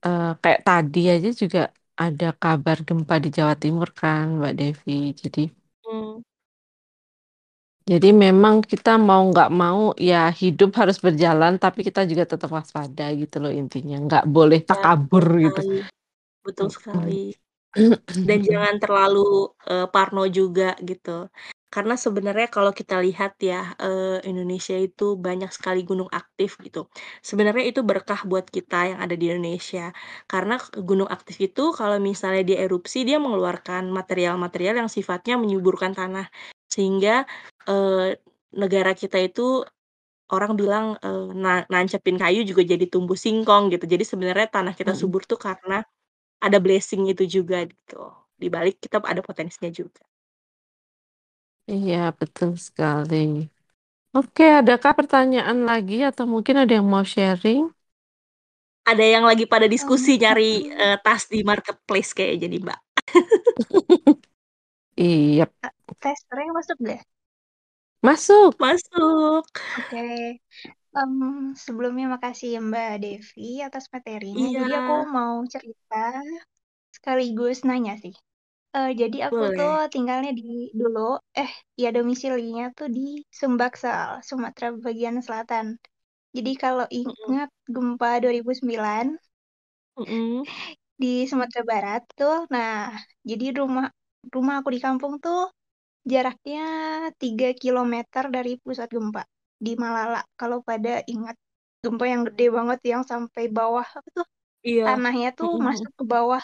eee, kayak tadi aja juga ada kabar gempa di Jawa Timur kan, Mbak Devi. Jadi Hmm. Jadi memang kita mau nggak mau ya hidup harus berjalan, tapi kita juga tetap waspada gitu loh intinya. Nggak boleh Ya, takabur betul gitu. Betul sekali. Dan jangan terlalu uh, parno juga gitu. Karena sebenarnya kalau kita lihat ya, uh, Indonesia itu banyak sekali gunung aktif gitu. Sebenarnya itu berkah buat kita yang ada di Indonesia. Karena gunung aktif itu kalau misalnya dia erupsi, dia mengeluarkan material-material yang sifatnya menyuburkan tanah. Sehingga negara kita itu orang bilang na nancepin kayu juga jadi tumbuh singkong gitu. Jadi sebenarnya tanah kita subur tuh karena ada blessing itu juga gitu. Di balik kita ada potensinya juga. Iya, betul sekali. Oke, adakah pertanyaan lagi atau mungkin ada yang mau sharing? Ada yang lagi pada diskusi Um, nyari tas di marketplace kayak jadi Mbak. Iya, tes sebenarnya masuk gak? masuk. Masuk. Oke. Um, sebelumnya makasih ya Mbak Devi atas materinya. Iya. Jadi aku mau cerita sekaligus nanya sih. Uh, jadi aku Boleh. tuh tinggalnya di dulu, eh ya domisilinya tuh di Sumbaksel, Sumatera bagian selatan. Jadi kalau ingat gempa 2009 Mm-mm. di Sumatera Barat tuh, nah jadi rumah rumah aku di kampung tuh jaraknya 3 km dari pusat gempa di Malala. Kalau pada ingat gempa yang gede banget yang sampai bawah apa tuh Iya. tanahnya tuh Mm-mm. masuk ke bawah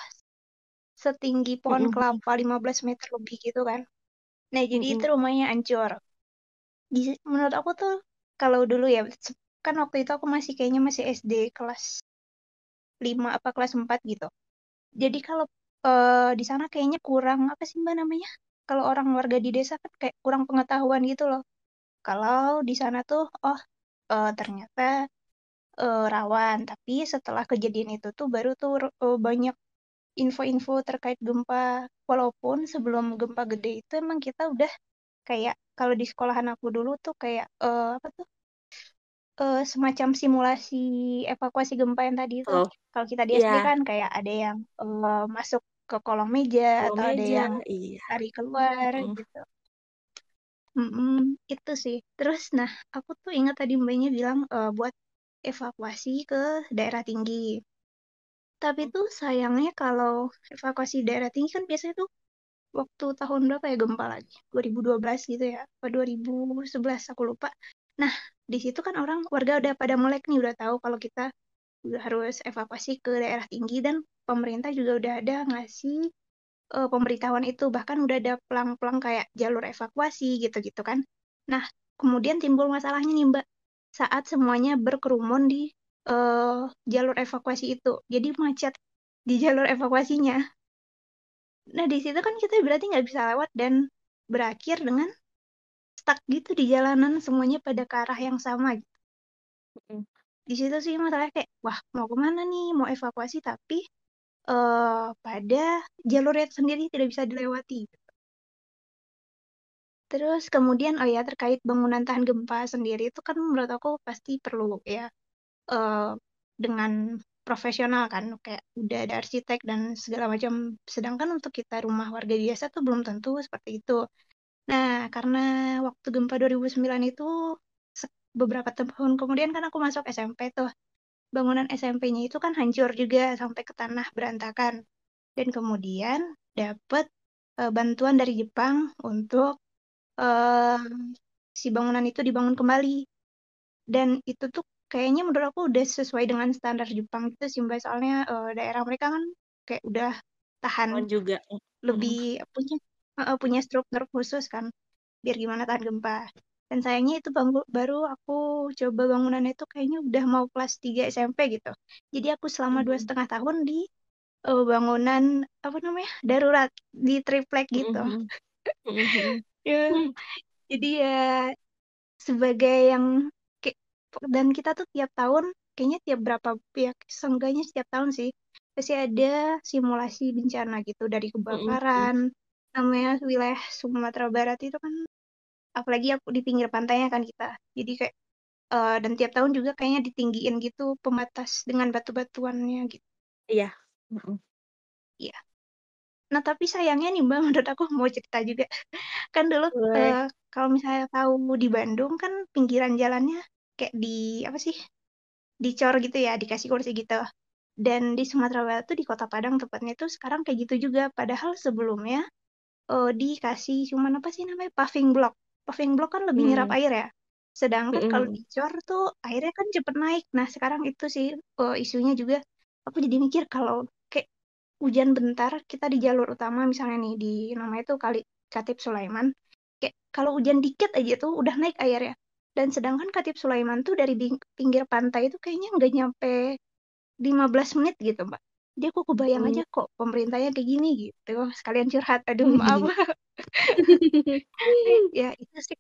setinggi pohon Mm-mm. kelapa 15 meter lebih gitu kan. Nah, jadi itu Mm-mm. rumahnya hancur. Di, menurut aku tuh kalau dulu ya kan waktu itu aku masih kayaknya masih SD kelas 5 apa kelas 4 gitu. Jadi kalau eh, di sana kayaknya kurang apa sih Mbak namanya? Kalau orang warga di desa kan kayak kurang pengetahuan gitu loh. Kalau di sana tuh oh eh, ternyata eh, rawan, tapi setelah kejadian itu tuh baru tuh eh, banyak info-info terkait gempa. Walaupun sebelum gempa gede itu emang kita udah kayak kalau di sekolahan aku dulu tuh kayak eh, apa tuh eh, semacam simulasi evakuasi gempa yang tadi itu. Oh. Kalau kita di SD Iya. kan kayak ada yang eh, masuk ke kolong meja Kolong atau ada meja. yang Iya. keluar Mm-mm. gitu. Mm-mm, itu sih. Terus, nah, aku tuh ingat tadi mbaknya bilang eh, buat evakuasi ke daerah tinggi. Tapi tuh sayangnya kalau evakuasi daerah tinggi kan biasanya tuh waktu tahun berapa ya gempa lagi? 2012 gitu ya, apa 2011 aku lupa. Nah, di situ kan orang warga udah pada melek nih, udah tahu kalau kita harus evakuasi ke daerah tinggi dan pemerintah juga udah ada ngasih uh, pemberitahuan itu, bahkan udah ada pelang-pelang kayak jalur evakuasi gitu-gitu kan. Nah, kemudian timbul masalahnya nih Mbak, saat semuanya berkerumun di uh, jalur evakuasi itu, jadi macet di jalur evakuasinya. Nah, di situ kan kita berarti nggak bisa lewat dan berakhir dengan stuck gitu di jalanan, semuanya pada ke arah yang sama gitu. Di situ sih masalahnya kayak, wah mau ke mana nih, mau evakuasi tapi uh, pada jalurnya sendiri tidak bisa dilewati. Terus kemudian oh ya terkait bangunan tahan gempa sendiri itu kan menurut aku pasti perlu ya uh, dengan profesional kan kayak udah ada arsitek dan segala macam. Sedangkan untuk kita rumah warga biasa tuh belum tentu seperti itu. Nah, karena waktu gempa 2009 itu beberapa tahun kemudian kan aku masuk SMP tuh. Bangunan SMP-nya itu kan hancur juga sampai ke tanah berantakan. Dan kemudian dapat uh, bantuan dari Jepang untuk uh, si bangunan itu dibangun kembali. Dan itu tuh kayaknya menurut aku udah sesuai dengan standar Jepang gitu sih Mbak. Soalnya uh, daerah mereka kan kayak udah tahan juga lebih punya uh, punya struktur khusus kan biar gimana tahan gempa. Dan sayangnya itu bangku, baru aku coba bangunannya itu kayaknya udah mau kelas 3 SMP gitu. Jadi aku selama dua setengah tahun di uh, bangunan apa namanya darurat di triplek gitu. ya, jadi ya sebagai yang dan kita tuh tiap tahun kayaknya tiap berapa pihak seenggaknya setiap tahun sih pasti ada simulasi bencana gitu dari kebakaran namanya wilayah Sumatera Barat itu kan apalagi aku di pinggir pantainya kan kita jadi kayak uh, dan tiap tahun juga kayaknya ditinggiin gitu pembatas dengan batu-batuannya gitu iya iya Nah, tapi sayangnya nih, Mbak, menurut aku mau cerita juga. Kan dulu, uh, kalau misalnya tahu di Bandung kan pinggiran jalannya kayak di apa sih, dicor gitu ya, dikasih kursi gitu. Dan di Sumatera Barat tuh di Kota Padang tepatnya tuh sekarang kayak gitu juga. Padahal sebelumnya uh, dikasih cuman apa sih namanya paving block. Paving block kan lebih nyerap Hmm. air ya. Sedangkan Hmm. kalau dicor tuh airnya kan cepet naik. Nah sekarang itu sih uh, isunya juga. Aku jadi mikir kalau kayak hujan bentar kita di jalur utama misalnya nih di namanya tuh kali Katip Sulaiman. Kayak kalau hujan dikit aja tuh udah naik airnya. Dan sedangkan Katip Sulaiman tuh dari pinggir pantai itu kayaknya nggak nyampe 15 menit gitu, Mbak. Jadi aku kebayang Hmm. aja kok pemerintahnya kayak gini gitu. Sekalian curhat, aduh maaf. ya itu sih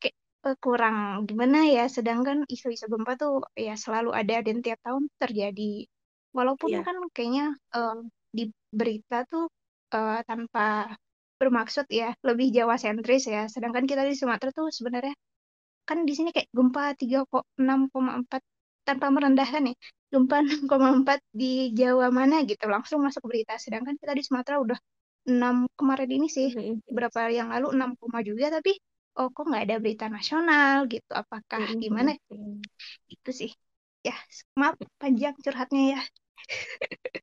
kayak uh, kurang gimana ya. Sedangkan isu-isu gempa tuh ya selalu ada dan tiap tahun terjadi. Walaupun Iya. kan kayaknya uh, di berita tuh uh, tanpa bermaksud ya lebih Jawa sentris ya. Sedangkan kita di Sumatera tuh sebenarnya kan di sini kayak gempa 3,6,4 tanpa merendahkan ya gempa 6,4 di Jawa mana gitu. Langsung masuk berita. Sedangkan kita di Sumatera udah 6 kemarin ini sih. Hmm. beberapa hari yang lalu 6, juga tapi oh kok nggak ada berita nasional gitu? Apakah gimana? Itu sih. Ya maaf panjang curhatnya ya.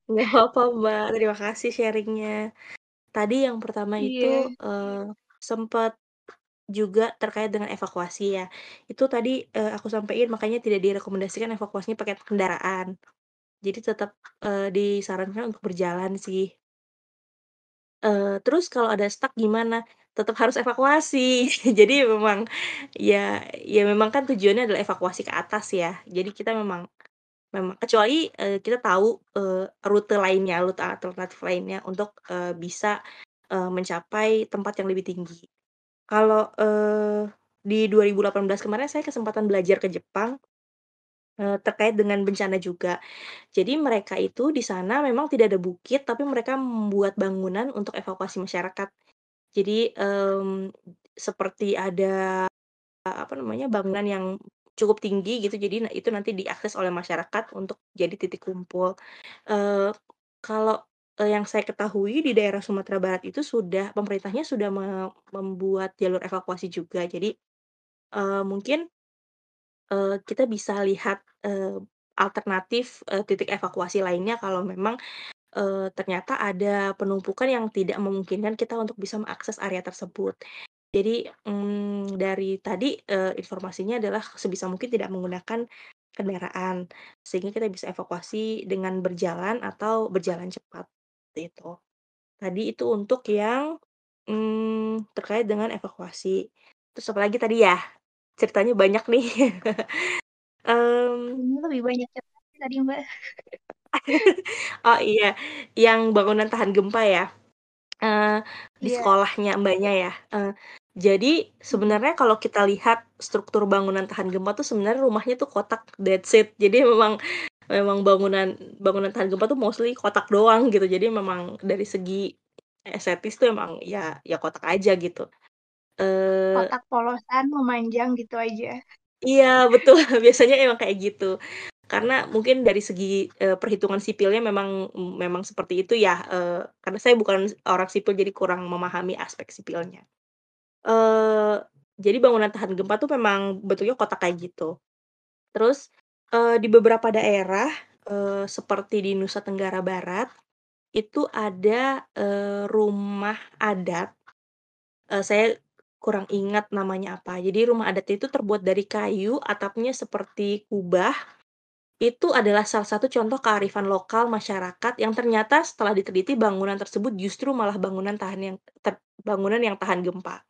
Nggak apa-apa mbak. Terima kasih sharingnya. Tadi yang pertama itu Iya. uh, sempat juga terkait dengan evakuasi ya. Itu tadi uh, aku sampaikan makanya tidak direkomendasikan evakuasinya pakai kendaraan. Jadi tetap uh, disarankan untuk berjalan sih. Uh, terus kalau ada stuck gimana? Tetap harus evakuasi. Jadi memang ya ya memang kan tujuannya adalah evakuasi ke atas ya. Jadi kita memang memang kecuali uh, kita tahu uh, rute lainnya rute alternatif lainnya untuk uh, bisa uh, mencapai tempat yang lebih tinggi kalau uh, di 2018 kemarin saya kesempatan belajar ke Jepang uh, terkait dengan bencana juga. Jadi mereka itu di sana memang tidak ada bukit, tapi mereka membuat bangunan untuk evakuasi masyarakat. Jadi, mmm, seperti ada, apa namanya, bangunan yang cukup tinggi gitu, jadi itu nanti diakses oleh masyarakat untuk jadi titik kumpul. Eee, kalau, eee, yang saya ketahui di daerah Sumatera Barat itu sudah pemerintahnya sudah me membuat jalur evakuasi juga. Jadi, eee, mungkin eee, kita bisa lihat, eee, alternatif, eee, titik evakuasi lainnya kalau memang, eee, ternyata ada penumpukan yang tidak memungkinkan kita untuk bisa mengakses area tersebut. Jadi, mmm, dari tadi, eee, informasinya adalah sebisa mungkin tidak menggunakan kendaraan, sehingga kita bisa evakuasi dengan berjalan atau berjalan cepat, seperti itu. Tadi itu untuk yang, mmm, terkait dengan evakuasi. Terus apalagi tadi ya? Ceritanya banyak nih. Mmm. Ini lebih banyak cerita sih tadi, Mbak. Oh iya, yang bangunan tahan gempa ya? Eee, di Iya. sekolahnya Mbaknya ya? Eee, jadi Mhm. sebenarnya kalau kita lihat struktur bangunan tahan gempa tuh sebenarnya rumahnya tuh kotak, that's it. Jadi memang memang bangunan bangunan tahan gempa tuh mostly kotak doang gitu. Jadi memang dari segi estetis tuh emang ya ya kotak aja gitu. Eee Kotak polosan memanjang gitu aja. Iya betul, biasanya emang kayak gitu. Karena mungkin dari segi, eee, perhitungan sipilnya memang memang seperti itu ya, eee, karena saya bukan orang sipil jadi kurang memahami aspek sipilnya. Eee, jadi bangunan tahan gempa tuh memang bentuknya kotak kayak gitu. Terus, eee, di beberapa daerah, eee, seperti di Nusa Tenggara Barat, itu ada, eee, rumah adat, eee, saya kurang ingat namanya apa. Jadi rumah adat itu terbuat dari kayu, atapnya seperti kubah, itu adalah salah satu contoh kearifan lokal masyarakat yang ternyata setelah diteliti bangunan tersebut justru malah bangunan tahan yang ter bangunan yang tahan gempa.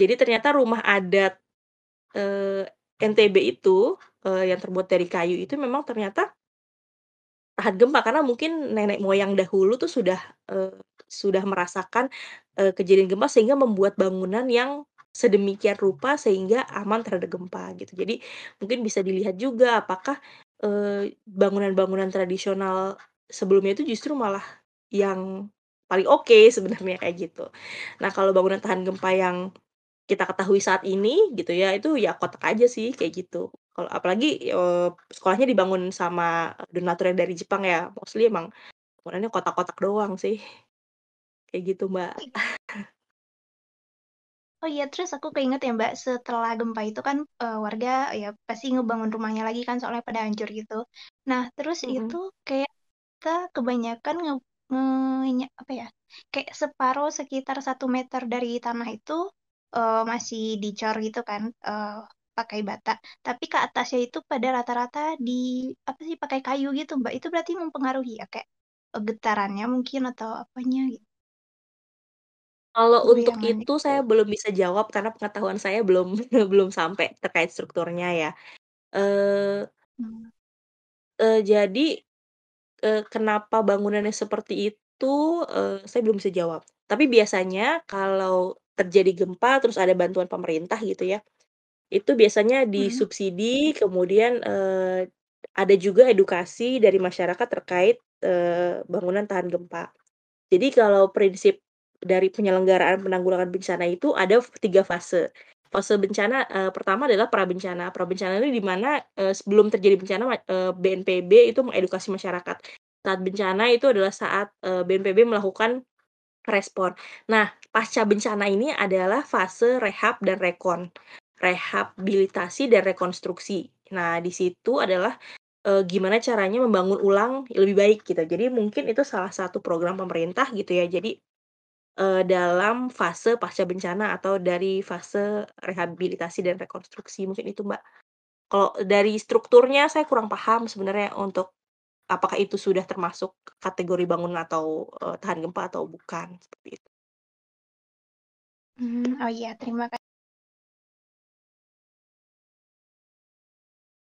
Jadi ternyata rumah adat, NTB itu, eee, yang terbuat dari kayu itu memang ternyata tahan gempa karena mungkin nenek moyang dahulu tuh sudah, eee, sudah merasakan, eee, kejadian gempa sehingga membuat bangunan yang sedemikian rupa sehingga aman terhadap gempa gitu. Jadi mungkin bisa dilihat juga apakah, eee, bangunan-bangunan tradisional sebelumnya itu justru malah yang paling oke sebenarnya kayak gitu. Nah kalau bangunan tahan gempa yang kita ketahui saat ini gitu ya, itu ya kotak aja sih kayak gitu. Kalau apalagi, eee, sekolahnya dibangun sama donatur yang dari Jepang ya, mostly emang bangunannya kotak-kotak doang sih. Kayak gitu, Mbak. Oh iya, terus aku keinget ya Mbak, setelah gempa itu kan warga ya pasti ngebangun rumahnya lagi kan soalnya pada hancur gitu. Nah, terus mm -hmm. itu kayak kita kebanyakan nge, nge apa ya, kayak separuh sekitar satu meter dari tanah itu uh, masih dicor gitu kan, uh, pakai bata. Tapi ke atasnya itu pada rata-rata di apa sih pakai kayu gitu Mbak. Itu berarti mempengaruhi ya kayak getarannya mungkin atau apanya gitu. Kalau untuk itu saya belum bisa jawab karena pengetahuan saya belum belum sampai terkait strukturnya ya. Uh, hmm. uh, jadi, uh, kenapa bangunannya seperti itu, uh, saya belum bisa jawab. Tapi biasanya kalau terjadi gempa terus ada bantuan pemerintah gitu ya, itu biasanya Hmm. disubsidi kemudian, uh, ada juga edukasi dari masyarakat terkait, uh, bangunan tahan gempa. Jadi kalau prinsip dari penyelenggaraan penanggulangan bencana itu ada tiga fase. Fase bencana uh, pertama adalah prabencana. Prabencana ini di mana uh, sebelum terjadi bencana uh, BNPB itu mengedukasi masyarakat. Saat bencana itu adalah saat uh, BNPB melakukan respon. Nah, pasca bencana ini adalah fase rehab dan rekon. Rehabilitasi dan rekonstruksi. Nah, di situ adalah uh, gimana caranya membangun ulang lebih baik gitu. Jadi mungkin itu salah satu program pemerintah gitu ya. Jadi uh, dalam fase pasca bencana atau dari fase rehabilitasi dan rekonstruksi, mungkin itu, Mbak. Kalau dari strukturnya saya kurang paham sebenarnya untuk apakah itu sudah termasuk kategori bangunan atau, uh, tahan gempa atau bukan, seperti itu. Hmm, oh iya, terima kasih.